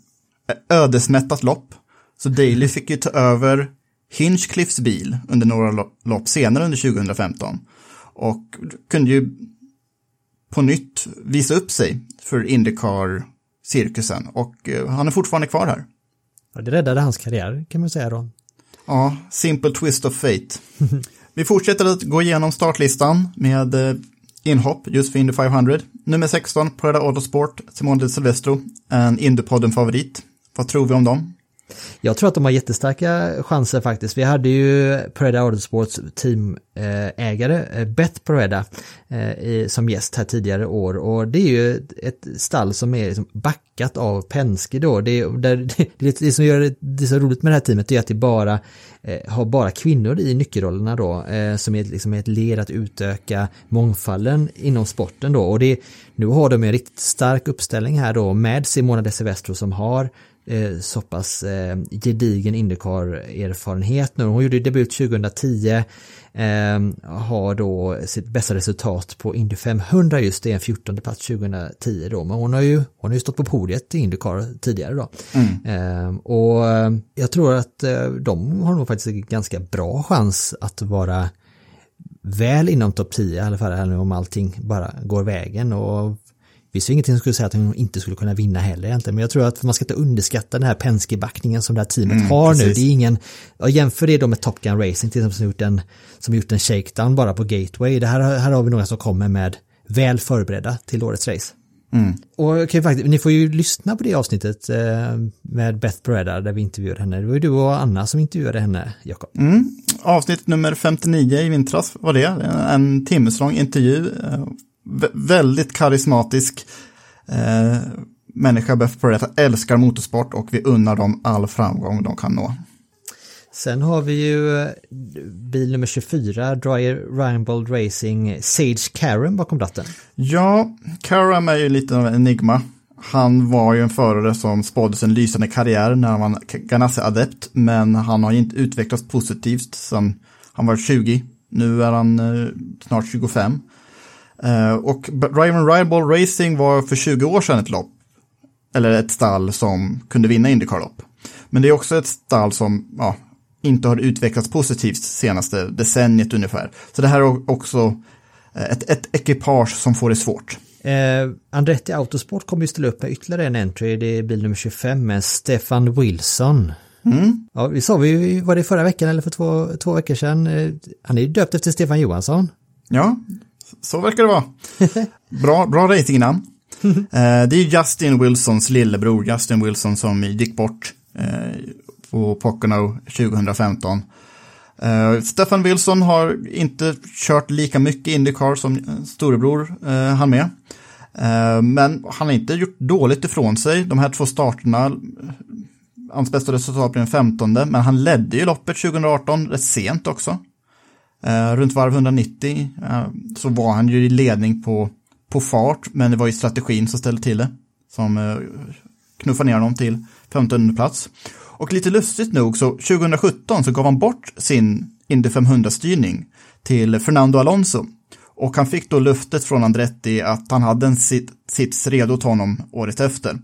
ödesmättat lopp. Så Daly fick ju ta över Hinchcliffs bil under några lo- lopp senare under 2015 och kunde ju på nytt visa upp sig för Indycar-cirkusen och eh, han är fortfarande kvar här. Ja, det räddade hans karriär kan man säga då. Ja, simple twist of fate. Vi fortsätter att gå igenom startlistan med eh, inhopp just för Indy 500. Nummer 16, Prada Autosport, Simone de Silvestro, en Indypodden-favorit. Vad tror vi om dem? Jag tror att de har jättestarka chanser faktiskt. Vi hade ju Preda Autosports teamägare eh, eh, Bett Beth Preda eh, som gäst här tidigare år och det är ju ett stall som är liksom backat av Penske då. Det, är, där, det, det som gör det, det så roligt med det här teamet är att det bara har bara kvinnor i nyckelrollerna då som är liksom ett led att utöka mångfalden inom sporten då och det, nu har de en riktigt stark uppställning här då med Simona de Silvestro som har eh, så pass eh, gedigen Indycar-erfarenhet nu. Hon gjorde debut 2010, eh, har då sitt bästa resultat på Indy 500 just det, en 14 plats 2010 då. Men hon har ju, hon har ju stått på podiet i Indycar tidigare då. Eh, och eh, jag tror att eh, de har nog faktiskt en ganska bra chans att vara väl inom topp 10 i alla fall nu om allting bara går vägen och finns ju ingenting som skulle säga att hon inte skulle kunna vinna heller egentligen, men jag tror att man ska inte underskatta den här Penske-backningen som det här teamet Mm, har nu. precis. Det är ingen, jämför det då med Top Gun Racing till exempel som gjort en, som gjort en shakedown bara på Gateway. Det här, här har vi några som kommer med väl förberedda till årets race. Mm. Och okay, faktiskt, ni får ju lyssna på det avsnittet eh, med Beth Beretta där vi intervjuade henne. Det var ju du och Anna som intervjuade henne, Jakob. Mm. Avsnitt nummer 59 i vintras var det. En timmeslång intervju. Vä- väldigt karismatisk eh, människa, Beth Peretta, älskar motorsport och vi unnar dem all framgång de kan nå. Sen har vi ju eh, bil nummer 24, Dryer Reinbold Racing Sage Karen bakom ratten. Ja, Karam är ju lite av en enigma. Han var ju en förare som spåddes en lysande karriär när han var Ganassi-adept, men han har inte utvecklats positivt sedan han var 20. Nu är han eh, snart 25. Eh, och Ryman Ribal Racing var för 20 år sedan ett lopp, eller ett stall som kunde vinna Indycar-lopp. Men det är också ett stall som ja, inte har utvecklats positivt senaste decenniet ungefär. Så det här är också eh, ett, ett ekipage som får det svårt. Eh, Andretti Autosport kommer ju ställa upp med ytterligare en entry, det är bil nummer 25 med Stefan Wilson. Mm. Ja, vi sa vi, var det förra veckan eller för två, två veckor sedan? Eh, Han är ju döpt efter Stefan Johansson. Ja, så verkar det vara. Bra, bra ratingnamn. eh, det är Justin Wilsons lillebror, Justin Wilson, som gick bort eh, på Pocono 2015. Eh, Stefan Wilson har inte kört lika mycket Indycar som storebror eh, han med. Eh, men han har inte gjort dåligt ifrån sig. De här två starterna, hans bästa resultat blev den 15, men han ledde ju loppet 2018 rätt sent också. Eh, runt varv 190 eh, så var han ju i ledning på, på fart, men det var ju strategin som ställde till det. Som eh, knuffade ner honom till 15 plats. Och lite lustigt nog så 2017 så gav han bort sin Indy 500-styrning till Fernando Alonso. Och han fick då luftet från Andretti att han hade en sit, sits redo åt honom året efter.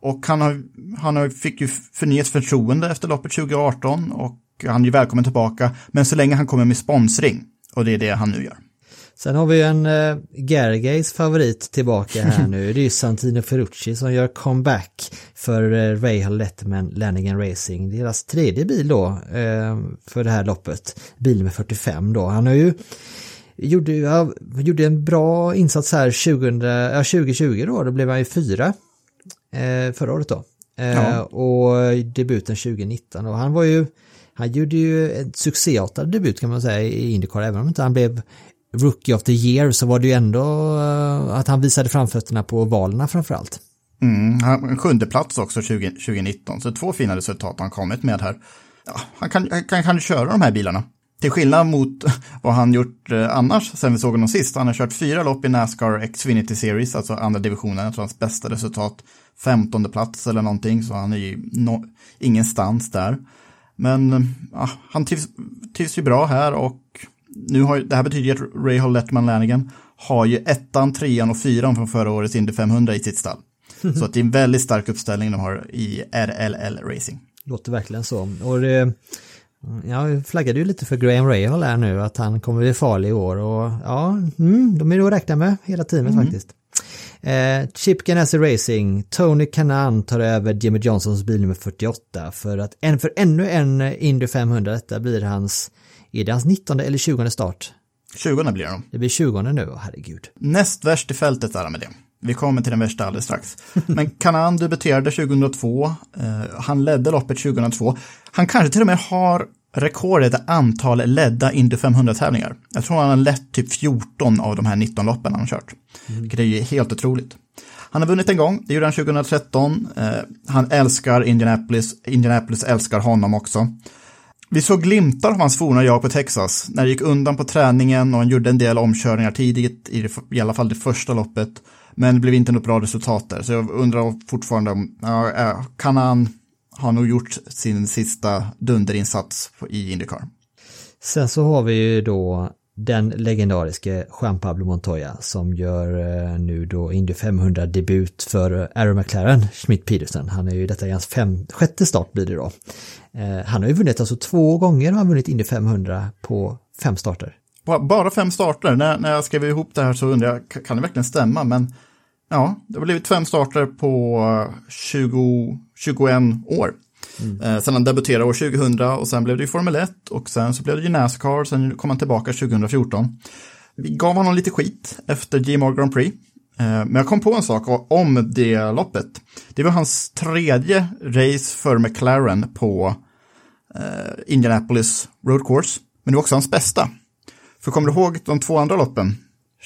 Och han, har, han har, fick ju förnyat förtroende efter loppet 2018 och han är ju välkommen tillbaka. Men så länge han kommer med sponsring, och det är det han nu gör. Sen har vi en uh, Gargays favorit tillbaka här nu. Det är ju Santino Ferrucci som gör comeback för uh, Rahal Letterman Lanigan Racing. Deras tredje bil då uh, för det här loppet. Bil med 45 då. Han har ju gjorde, ja, gjorde en bra insats här 20, ja, 2020 då. Då blev han ju fyra eh, förra året då. Eh, Ja. Och debuten 2019 och han var ju han gjorde ju en succéartad debut kan man säga i Indycar även om inte han blev Rookie of the year så var det ju ändå eh, att han visade framfötterna på valerna framförallt. Mm, han, en sjunde plats också 20, 2019, så två fina resultat han kommit med här. Ja, han kan, kan, kan köra de här bilarna. Till skillnad mot vad han gjort eh, annars sen vi såg honom sist. Han har kört fyra lopp i Nascar Xfinity Series, alltså andra divisionen. Jag tror hans bästa resultat 15 plats eller någonting, så han är ju no, ingenstans där. Men eh, ja, han trivs, trivs ju bra här och nu har, det här betyder ju att Ray Hall Lettman Lanigan har ju ettan, trean och fyran från förra årets Indy 500 i sitt stall. Så att det är en väldigt stark uppställning de har i RLL Racing. Låter verkligen så. Och det, Ja, flaggade ju lite för Graham Rahal här nu att han kommer bli farlig i år och ja, mm, de är nog att räkna med hela teamet Mm. faktiskt. Eh, Chip Ganassi Racing, Tony Kanan tar över Jimmy Johnsons bil nummer 48 för att en för ännu en Indy 500, detta blir hans, är det hans 19 eller 20 start? 20 blir de. Det blir 20 nu, herregud. Näst värst i fältet är han med det. Vi kommer till den värsta alldeles strax. Men Kanan debuterade 2002. Eh, han ledde loppet 2002. Han kanske till och med har rekordet i antal ledda Indy 500-tävlingar. Jag tror han har lett typ 14 av de här 19 loppen han har kört. Vilket är ju helt otroligt. Han har vunnit en gång, det gjorde han 2013. Eh, han älskar Indianapolis, Indianapolis älskar honom också. Vi såg glimtar av hans forna jag på Texas, när det gick undan på träningen och han gjorde en del omkörningar tidigt, i, det, i alla fall det första loppet. Men det blev inte något bra resultat där, så jag undrar fortfarande om, ja, eh, kan han ha nog gjort sin sista dunderinsats i Indycar? Sen så har vi ju då den legendariske Juan Pablo Montoya som gör eh, nu då Indy 500 debut för Aaron McLaren, Schmidt Peterson. Han är ju detta är hans fem, sjätte start blir det då. Eh, han har ju vunnit alltså två gånger har han vunnit Indy 500 på fem starter. Ba- Bara fem starter, när, när jag skrev ihop det här så undrar jag, ka- kan det verkligen stämma? Men ja, det har blivit fem starter på eh, 20, 21 år. Eh, sen han debuterade år 2000 och sen blev det ju Formel 1 och sen så blev det ju Nascar, sen kom han tillbaka 2014. Vi gav honom lite skit efter G-Mor Grand Prix. Eh, men jag kom på en sak om det loppet. Det var hans tredje race för McLaren på eh, Indianapolis Road Course. Men det var också hans bästa. För kommer du ihåg de två andra loppen?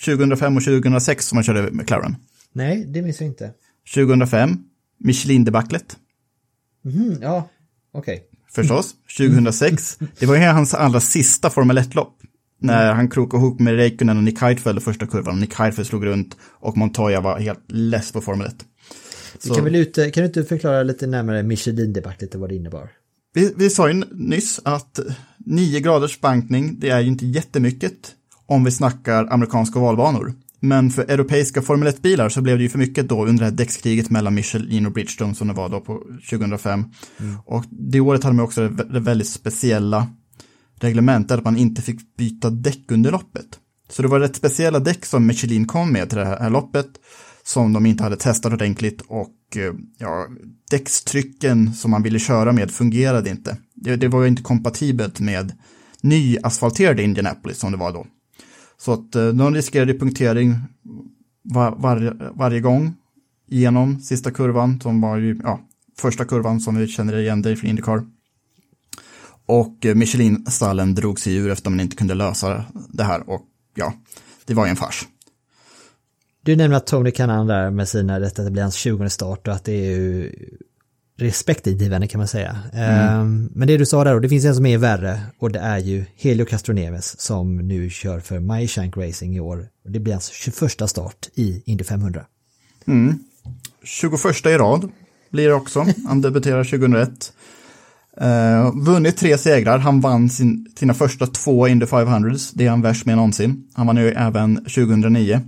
2005 och 2006 som han körde McLaren. Nej, det minns jag inte. 2005, Michelin-debaclet. Mhm, ja, okej. Förstås. 2006, det var ju hans allra sista Formel 1-lopp. När han krokade ihop med Räikkönen och Nick Heidfeld i första kurvan. Nick Heidfeld slog runt och Montoya var helt less på Formel 1. Vi Kan, ut, kan du inte förklara lite närmare Michelin-debaclet och vad det innebar? Vi, vi sa ju nyss att 9 graders bankning, det är ju inte jättemycket om vi snackar amerikanska valbanor. Men för europeiska Formel 1-bilar så blev det ju för mycket då under det här däckskriget mellan Michelin och Bridgestone som det var då på 2005. Och det året hade man också det vä- det väldigt speciella reglementet att man inte fick byta däck under loppet. Så det var rätt speciella däck som Michelin kom med till det här, loppet som de inte hade testat ordentligt och eh, ja, däckstrycken som man ville köra med fungerade inte. Det, det var ju inte kompatibelt med ny asfalterade Indianapolis som det var då. Så att eh, de riskerade punktering var, var, varje gång genom sista kurvan som var ju, ja, första kurvan som vi känner igen dig från Indycar. Och eh, Michelin-stallen drog sig ur efter man inte kunde lösa det här och ja, det var ju en fars. Du nämnde att Tony Kanan där med sina, detta det blir hans 20 start och att det är ju respektingivande kan man säga. Ehm, Men det du sa där då, det finns en som är värre och det är ju Helio Castroneves som nu kör för My Shank Racing i år. Och Det blir hans 21 start i Indy 500. 21 i rad blir det också. Han debuterar 2001. Uh, vunnit tre segrar. Han vann sin, sina första två Indy 500s. Det är han värst med någonsin. Han vann ju även 2009.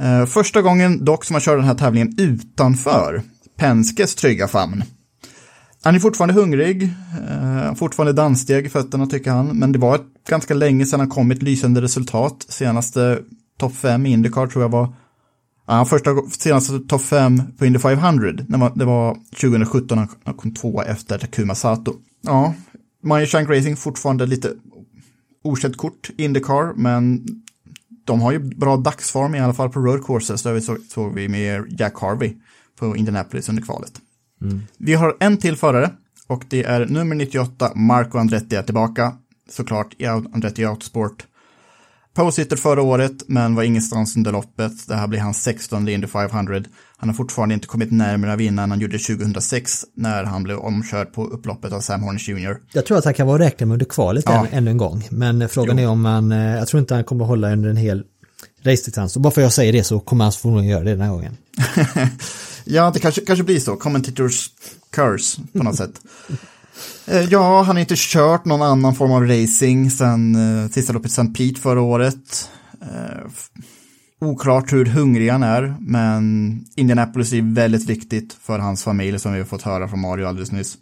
Eh, första gången dock som han kör den här tävlingen utanför Penskes trygga famn. Han är fortfarande hungrig, eh, fortfarande danssteg i fötterna tycker han, men det var ett, ganska länge sedan han kom med ett lysande resultat. Senaste topp 5 i Indycar tror jag var Ja, första senaste topp 5 på Indy 500, det var, det var 2017 han kom tvåa efter Takuma Sato. Ja, Maja Shank Racing fortfarande lite okänt kort Indycar, men de har ju bra dagsform i alla fall på road courses, det vi såg, såg vi med Jack Harvey på Indianapolis under kvalet. Vi har en till förare och det är nummer 98, Marco Andretti är tillbaka, såklart i Andretti Autosport. Pole-sitter förra året, men var ingenstans under loppet. Det här blir hans 16 Indy 500. Han har fortfarande inte kommit närmare att vinna än han gjorde 2006 när han blev omkörd på upploppet av Sam Hornish Jr. Jag tror att han kan vara räknad med under kvalet Ja. än, ännu en gång. Men frågan är om han, eh, jag tror inte han kommer hålla under en hel racedistans. Och bara för att jag säger det så kommer han förmodligen göra det den här gången. Ja, det kanske, kanske blir så. Commentators curse på något sätt. Eh, ja, han har inte kört någon annan form av racing sedan eh, sista loppet St. Pete förra året. Eh, oklart hur hungrig han är, men Indianapolis är väldigt viktigt för hans familj som vi har fått höra från Mario alldeles nyss.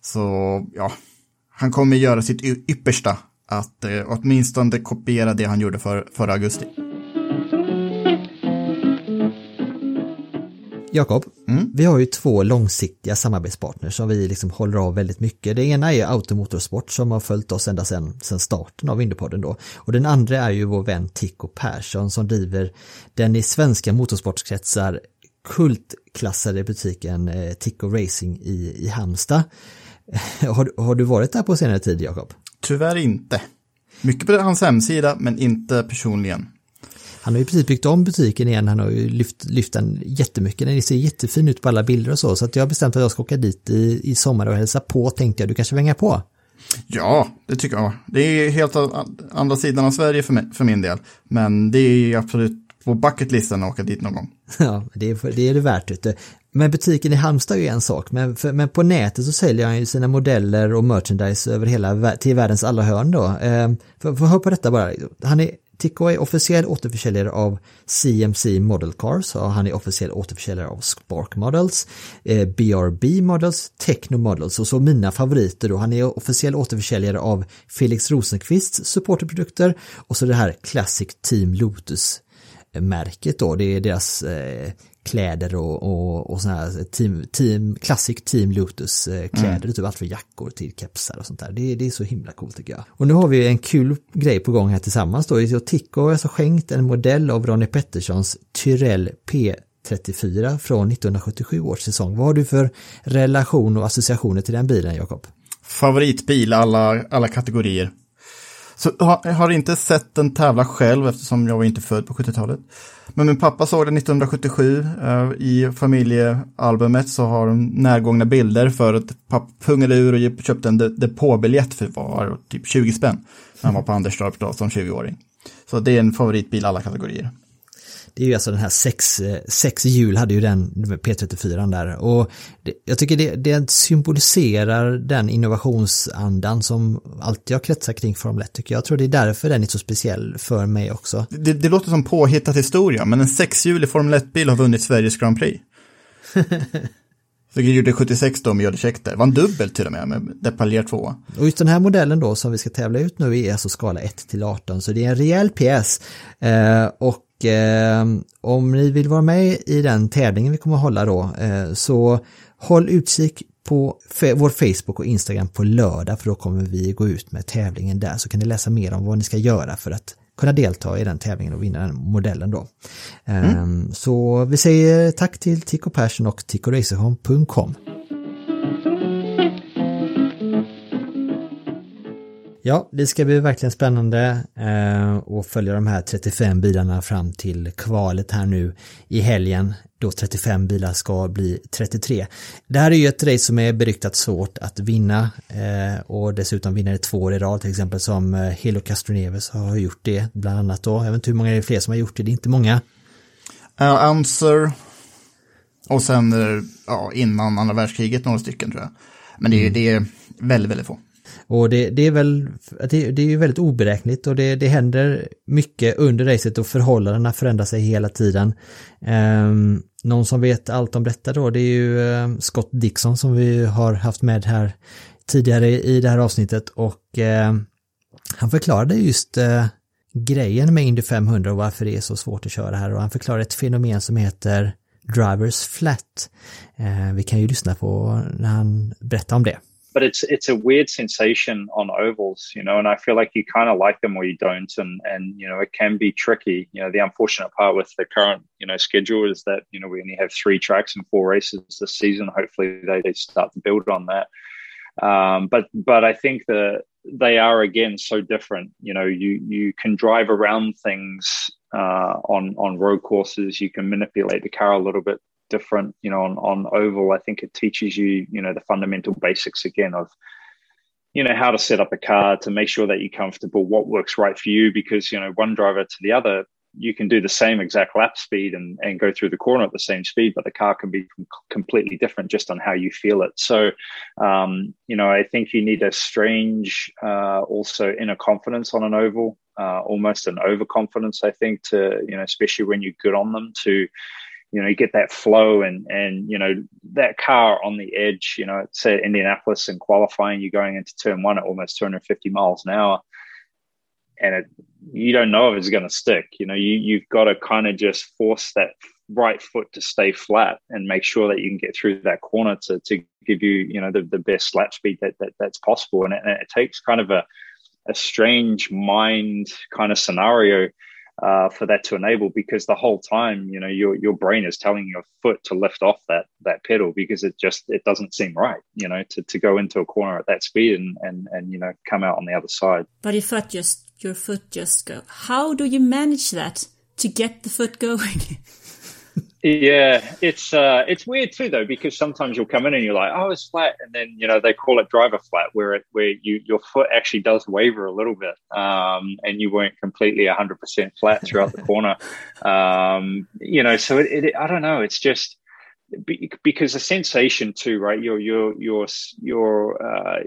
Så ja, han kommer göra sitt yppersta att eh, åtminstone kopiera det han gjorde för, förra augusti. Jakob, vi har ju två långsiktiga samarbetspartners som vi liksom håller av väldigt mycket. Det ena är Automotorsport som har följt oss ända sedan, sedan starten av Indiepodden då. Och den andra är ju vår vän Tico Persson som driver den i svenska motorsportskretsar kultklassade butiken eh, Tico Racing i, i Halmstad. har, har du varit där på senare tid, Jakob? Tyvärr inte. Mycket på hans hemsida, men inte personligen. Han har ju precis byggt om butiken igen, han har ju lyft, lyft den jättemycket, den ser jättefin ut på alla bilder och så, så att jag har bestämt att jag ska åka dit i, i sommar och hälsa på, tänkte jag, du kanske hänga på? Ja, det tycker jag. Det är helt andra sidan av Sverige för, mig, för min del. Men det är absolut på bucketlisten att åka dit någon gång. Ja, det är det, är det värt. Du. Men butiken i Halmstad är ju en sak, men, för, men på nätet så säljer han ju sina modeller och merchandise över hela, till världens alla hörn då. Eh, för, för hör på detta bara, han är Tico är officiell återförsäljare av CMC Model Cars och han är officiell återförsäljare av Spark Models, eh, BRB Models, Techno Models och så mina favoriter då. Han är officiell återförsäljare av Felix Rosenqvists supporterprodukter och så det här Classic Team Lotus märket då, det är deras eh, kläder och, och, och sådana här team, team, classic team Lotus eh, kläder, Mm. typ allt från jackor till kepsar och sånt där. Det, det är så himla coolt tycker jag. Och nu har vi en kul grej på gång här tillsammans då. Tico har alltså skänkt en modell av Ronnie Petterssons Tyrell P34 från 1977 års säsong. Vad har du för relation och associationer till den bilen, Jakob? Favoritbil alla, alla kategorier. Så har, jag har inte sett den tävla själv eftersom jag var inte född på 70-talet. Men min pappa såg den 1977. eh, I familjealbumet så har de närgångna bilder för att pappa pungade ur och köpte en depåbiljett för var typ 20 spänn. När han var på Anderstorp då som 20-åring. Så det är en favoritbil alla kategorier. Det är ju alltså den här sex, sex hjul hade ju den med P34 där och det, jag tycker det, det symboliserar den innovationsandan som alltid har kretsat kring Formel 1 tycker jag. Jag tror det är därför den är så speciell för mig också. Det, det låter som påhittat historia, men en sexhjulig Formel 1-bil har vunnit Sveriges Grand Prix. Vilket gjorde 76 då med. Det var en dubbel till och med, med Depaljer 2. Och just den här modellen då som vi ska tävla ut nu är alltså skala 1 till 18 så det är en rejäl PS. Eh, och eh, om ni vill vara med i den tävlingen vi kommer att hålla då eh, så håll utkik på vår Facebook och Instagram på lördag för då kommer vi gå ut med tävlingen där så kan ni läsa mer om vad ni ska göra för att kunna delta i den tävlingen och vinna den modellen då. Eh, Så vi säger tack till Tico Persson och ticoracerhome.com. Ja, det ska bli verkligen spännande eh, att följa de här 35 bilarna fram till kvalet här nu i helgen då 35 bilar ska bli 33. Det här är ju ett race som är beryktat svårt att vinna eh, och dessutom vinner det två år i rad till exempel som eh, Helo Castroneves har gjort det bland annat då. Jag vet inte hur många det är fler som har gjort det, det är inte många. Uh, Answer. Och sen eh, ja, innan andra världskriget några stycken tror jag. Men det är, det är väldigt, väldigt få. Och det, det är väl, det, det är ju väldigt oberäkneligt och det, det händer mycket under racet och förhållandena förändrar sig hela tiden. Um, någon som vet allt om detta då, det är ju ehm, Scott Dixon som vi har haft med här tidigare i det här avsnittet och uh, han förklarade just uh, grejen med Indy 500 och varför det är så svårt att köra här och han förklarar ett fenomen som heter Drivers Flat. Eh, vi kan ju lyssna på när han berättar om det. But it's it's a weird sensation on ovals, you know, and I feel like you kind of like them or you don't, and and you know it can be tricky. You know, the unfortunate part with the current you know schedule is that you know we only have three tracks and four races this season. Hopefully they, they start to build on that. Um, but but I think that they are again so different. You know, you you can drive around things uh, on on road courses. You can manipulate the car a little bit different you know on, on oval i think it teaches you you know the fundamental basics again of you know how to set up a car to make sure that you're comfortable what works right for you because you know one driver to the other you can do the same exact lap speed and, and go through the corner at the same speed but the car can be completely different just on how you feel it. So um, you know i think you need a strange uh, also inner confidence on an oval uh, almost an overconfidence i think to you know especially when you're good on them to you know, you get that flow and, and, you know, that car on the edge, you know, say Indianapolis and qualifying, you're going into turn one at almost 250 miles an hour and it, you don't know if it's going to stick. You know, you, you've got to kind of just force that right foot to stay flat and make sure that you can get through that corner to, to give you, you know, the, the best lap speed that, that that's possible. And it, and it takes kind of a, a strange mind kind of scenario uh, for that to enable because the whole time you know your your brain is telling your foot to lift off that that pedal because it just it doesn't seem right you know to, to go into a corner at that speed and and and you know come out on the other side. But your foot just your foot just go how do you manage that to get the foot going Yeah, it's uh, it's weird too though because sometimes you'll come in and you're like, oh, it's flat, and then you know they call it driver flat, where it where you your foot actually does waver a little bit, um, and you weren't completely 100 percent flat throughout the corner, um, you know. So it, it, I don't know, it's just because the sensation too, right? Your your you're you're uh,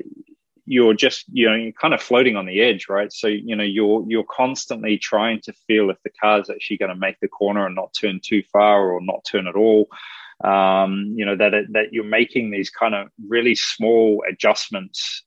you're just you know you're kind of floating on the edge right? So you know you're you're constantly trying to feel if the car's actually going to make the corner and not turn too far or not turn at all. Um, you know that that you're making these kind of really small adjustments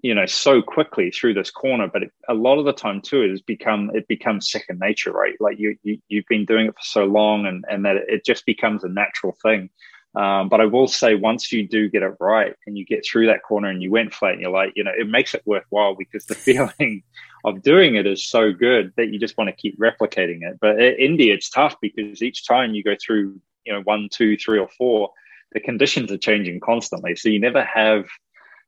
you know so quickly through this corner. But it, a lot of the time too it has become it becomes second nature right? Like you, you you've been doing it for so long and and that it just becomes a natural thing um, but I will say, once you do get it right and you get through that corner and you went flat, and you're like, you know, it makes it worthwhile because the feeling of doing it is so good that you just want to keep replicating it. But in Indy, it's tough because each time you go through, you know, one, two, three, or four, the conditions are changing constantly. So you never have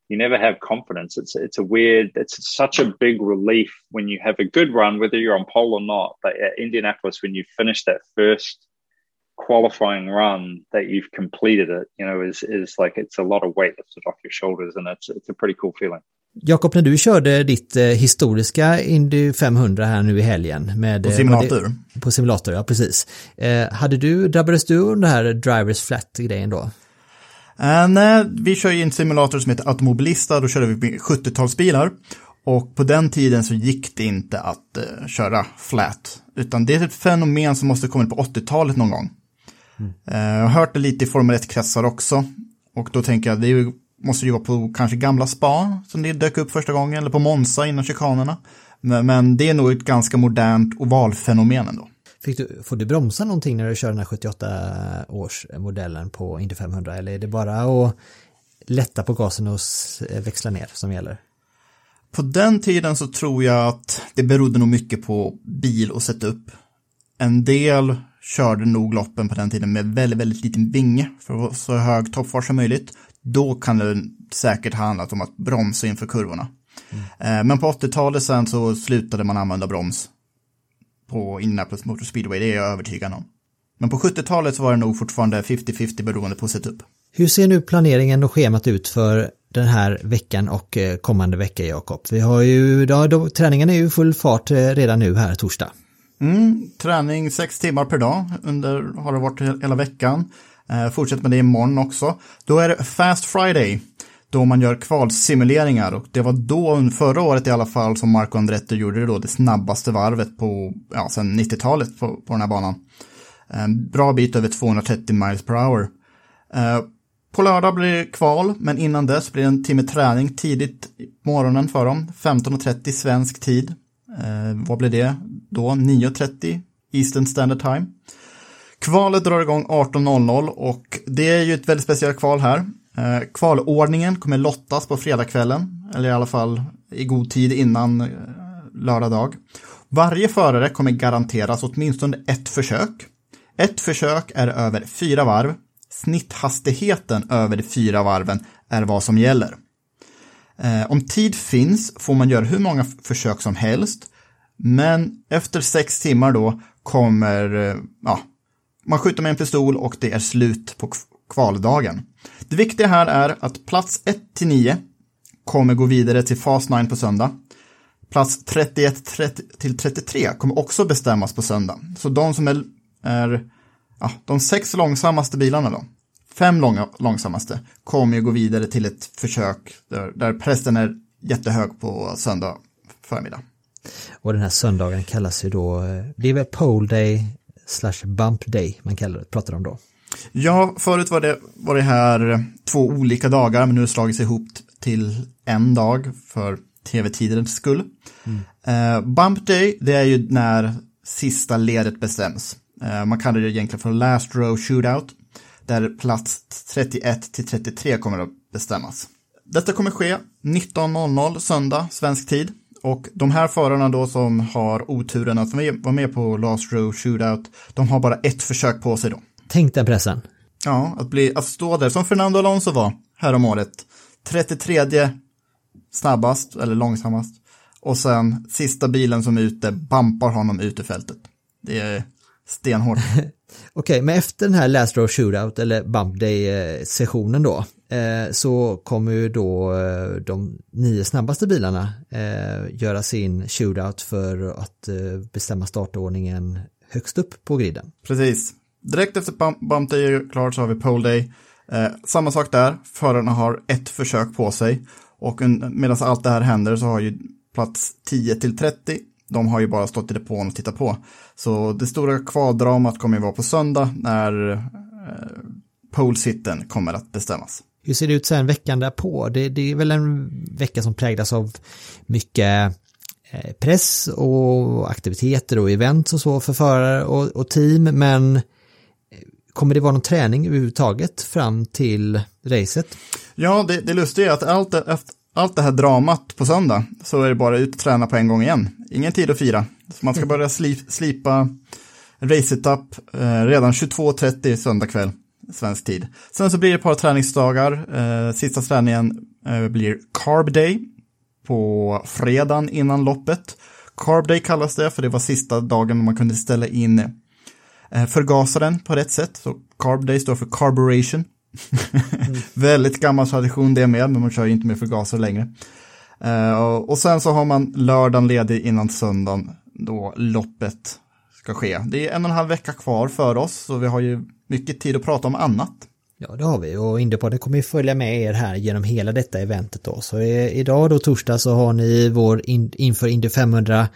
you never have confidence. It's it's a weird. It's such a big relief when you have a good run, whether you're on pole or not. But at Indianapolis, when you finish that first qualifying run that you've completed it, you know, is is like it's a lot of weight lifted off your shoulders and it's it's a pretty cool feeling. Jakob, när du körde ditt eh, historiska Indy 500 här nu i helgen med... På simulator. Det, på simulator, ja precis. Eh, hade du, drabbades du under den här drivers flat-grejen då? Uh, nej, vi kör ju en simulator som heter Automobilista, då körde vi 70-talsbilar. Och på den tiden så gick det inte att uh, köra flat, utan det är ett fenomen som måste komma på 80-talet någon gång. Mm. Jag har hört det lite i Formel 1-kretsar också. Och då tänker jag, det ju, måste ju vara på kanske gamla spa som det dök upp första gången, eller på Monza innan chikanerna. Men, men det är nog ett ganska modernt ovalfenomen ändå. Fick du, får du bromsa någonting när du kör den här 78 års modellen på Indy 500 eller är det bara att lätta på gasen och växla ner som gäller? På den tiden så tror jag att det berodde nog mycket på bil och setup. En del körde nog loppen på den tiden med väldigt, väldigt liten vinge för att få så hög toppfart som möjligt. Då kan det säkert ha handlat om att bromsa inför kurvorna. Mm. Men på 80-talet sen så slutade man använda broms på Indianapolis Motor Speedway, det är jag övertygad om. Men på 70-talet så var det nog fortfarande 50-50 beroende på setup. Hur ser nu planeringen och schemat ut för den här veckan och eh, kommande vecka, Jakob? Vi har ju, ja, då, träningen är ju full fart eh, redan nu här torsdag. Mm, träning sex timmar per dag under, har det varit hela veckan. Eh, fortsätt med det imorgon också. Då är det Fast Friday, då man gör kvalsimuleringar och det var då, förra året i alla fall, som Marco Andretti gjorde det då, det snabbaste varvet på, ja, sen 90-talet på, på den här banan. En bra bit över 230 miles per hour. Eh, på lördag blir det kval, men innan dess blir det en timme träning tidigt på morgonen för dem, 15.30 svensk tid. Eh, vad blir det då? 9.30 Eastern Standard Time. Kvalet drar igång 18.00 och det är ju ett väldigt speciellt kval här. Eh, kvalordningen kommer lottas på fredagskvällen, eller i alla fall i god tid innan eh, lördag dag. Varje förare kommer garanteras åtminstone ett försök. Ett försök är över fyra varv. Snitthastigheten över de fyra varven är vad som gäller. Eh, om tid finns får man göra hur många försök som helst. Men efter sex timmar då kommer, eh, ja, man skjuter med en pistol och det är slut på kvaldagen. Det viktiga här är att plats 1 till 9 kommer gå vidare till fas 9 på söndag. Plats 31 till 33 kommer också bestämmas på söndag. Så de som är, är ja, de sex långsammaste bilarna då, fem långa, långsammaste, kommer ju gå vidare till ett försök där, där pressen är jättehög på söndag förmiddag. Och den här söndagen kallas ju då, det är väl Pole Day slash bump day man kallar det, pratar om då. Ja, förut var det, var det här två olika dagar, men nu har det slagits ihop till en dag för tv-tidens skull. Mm. Uh, bump day, det är ju när sista ledet bestäms. Uh, man kallar det egentligen för last row shootout, där plats 31 till 33 kommer att bestämmas. Detta kommer ske 19.00 söndag, svensk tid. Och de här förarna då som har oturen att vara med på Last Row Shootout, de har bara ett försök på sig då. Tänk den pressen. Ja, att, bli, att stå där som Fernando Alonso var här om året. 33 snabbast, eller långsammast. Och sen sista bilen som är ute bampar honom ut ur fältet. Det är stenhårt. Okej, okay, men efter den här Last Row Shootout eller Bump Day-sessionen då, eh, så kommer ju då eh, de nio snabbaste bilarna eh, göra sin shootout för att eh, bestämma startordningen högst upp på griden. Precis. Direkt efter Bump, bump Day är klart så har vi Pole Day. Eh, samma sak där, förarna har ett försök på sig och medan allt det här händer så har ju plats 10 till 30 de har ju bara stått i depån och tittat på. Så det stora kvaldramat kommer ju vara på söndag när eh, polesitten kommer att bestämmas. Hur ser det ut sen veckan därpå? Det, det är väl en vecka som präglas av mycket eh, press och aktiviteter och event och så för förare och, och, team, men eh, kommer det vara någon träning överhuvudtaget fram till racet? Ja, det, det lustiga är att allt, allt det här dramat på söndag så är det bara ut och träna på en gång igen. Ingen tid att fira. Så man ska börja slip, slipa race-etapp eh, redan 22.30 söndag kväll, svensk tid. Sen så blir det ett par träningsdagar. Eh, sista träningen eh, blir Carb Day på fredagen innan loppet. Carb Day kallas det för det var sista dagen man kunde ställa in eh, förgasaren på rätt sätt. Så Carb Day står för carburation mm. Väldigt gammal tradition det med, men man kör ju inte med förgasare längre. Uh, och sen så har man lördagen ledig innan söndagen då loppet ska ske. Det är en och en halv vecka kvar för oss, så vi har ju mycket tid att prata om annat. Ja, det har vi och Indiepodden kommer ju följa med er här genom hela detta eventet då. Så idag då torsdag så har ni vår in, inför Indy 500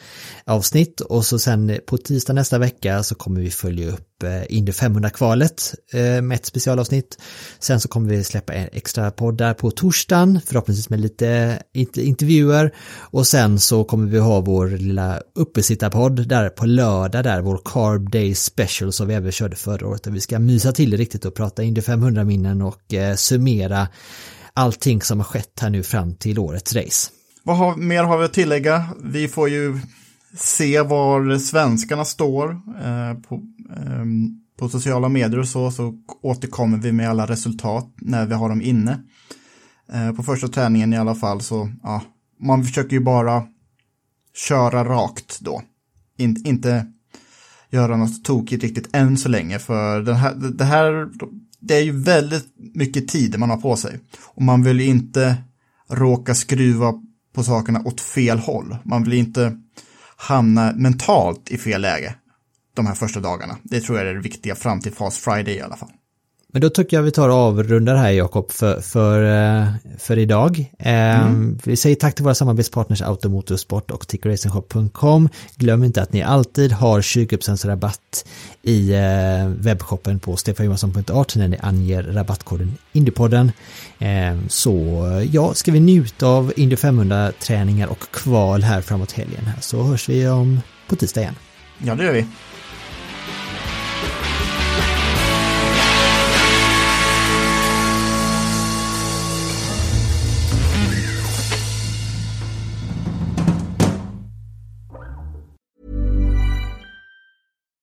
avsnitt och så sen på tisdag nästa vecka så kommer vi följa upp Eh, Indy 500-kvalet eh, med ett specialavsnitt. Sen så kommer vi släppa en extra podd där på torsdagen, förhoppningsvis med lite intervjuer. Och sen så kommer vi ha vår lilla uppesittarpodd där på lördag där, vår Carb Day Special som vi även körde förra året. Där vi ska mysa till det riktigt och prata Indy 500 minnen och eh, summera allting som har skett här nu fram till årets race. Vad har, mer har vi att tillägga? Vi får ju se var svenskarna står eh, på, Ehm, på sociala medier och så, så återkommer vi med alla resultat när vi har dem inne. Ehm, på första träningen i alla fall så, ja, man försöker ju bara köra rakt då. In, inte göra något tokigt riktigt än så länge, för den här, det här, det är ju väldigt mycket tid man har på sig. Och man vill ju inte råka skruva på sakerna åt fel håll. Man vill inte hamna mentalt i fel läge de här första dagarna. Det tror jag är det viktiga fram till Fast Friday i alla fall. Men då tycker jag vi tar och avrundar här Jakob för, för, eh, för idag. Ehm, mm. Vi säger tack till våra samarbetspartners Automotorsport och tickeracingshop.com. Glöm inte att ni alltid har 20% rabatt i eh, webbshoppen på stefanjohansson.art när ni anger rabattkoden Indiepodden. Ehm, så ja, ska vi njuta av Indy 500 träningar och kval här framåt helgen så hörs vi om på tisdag igen. Ja, det gör vi.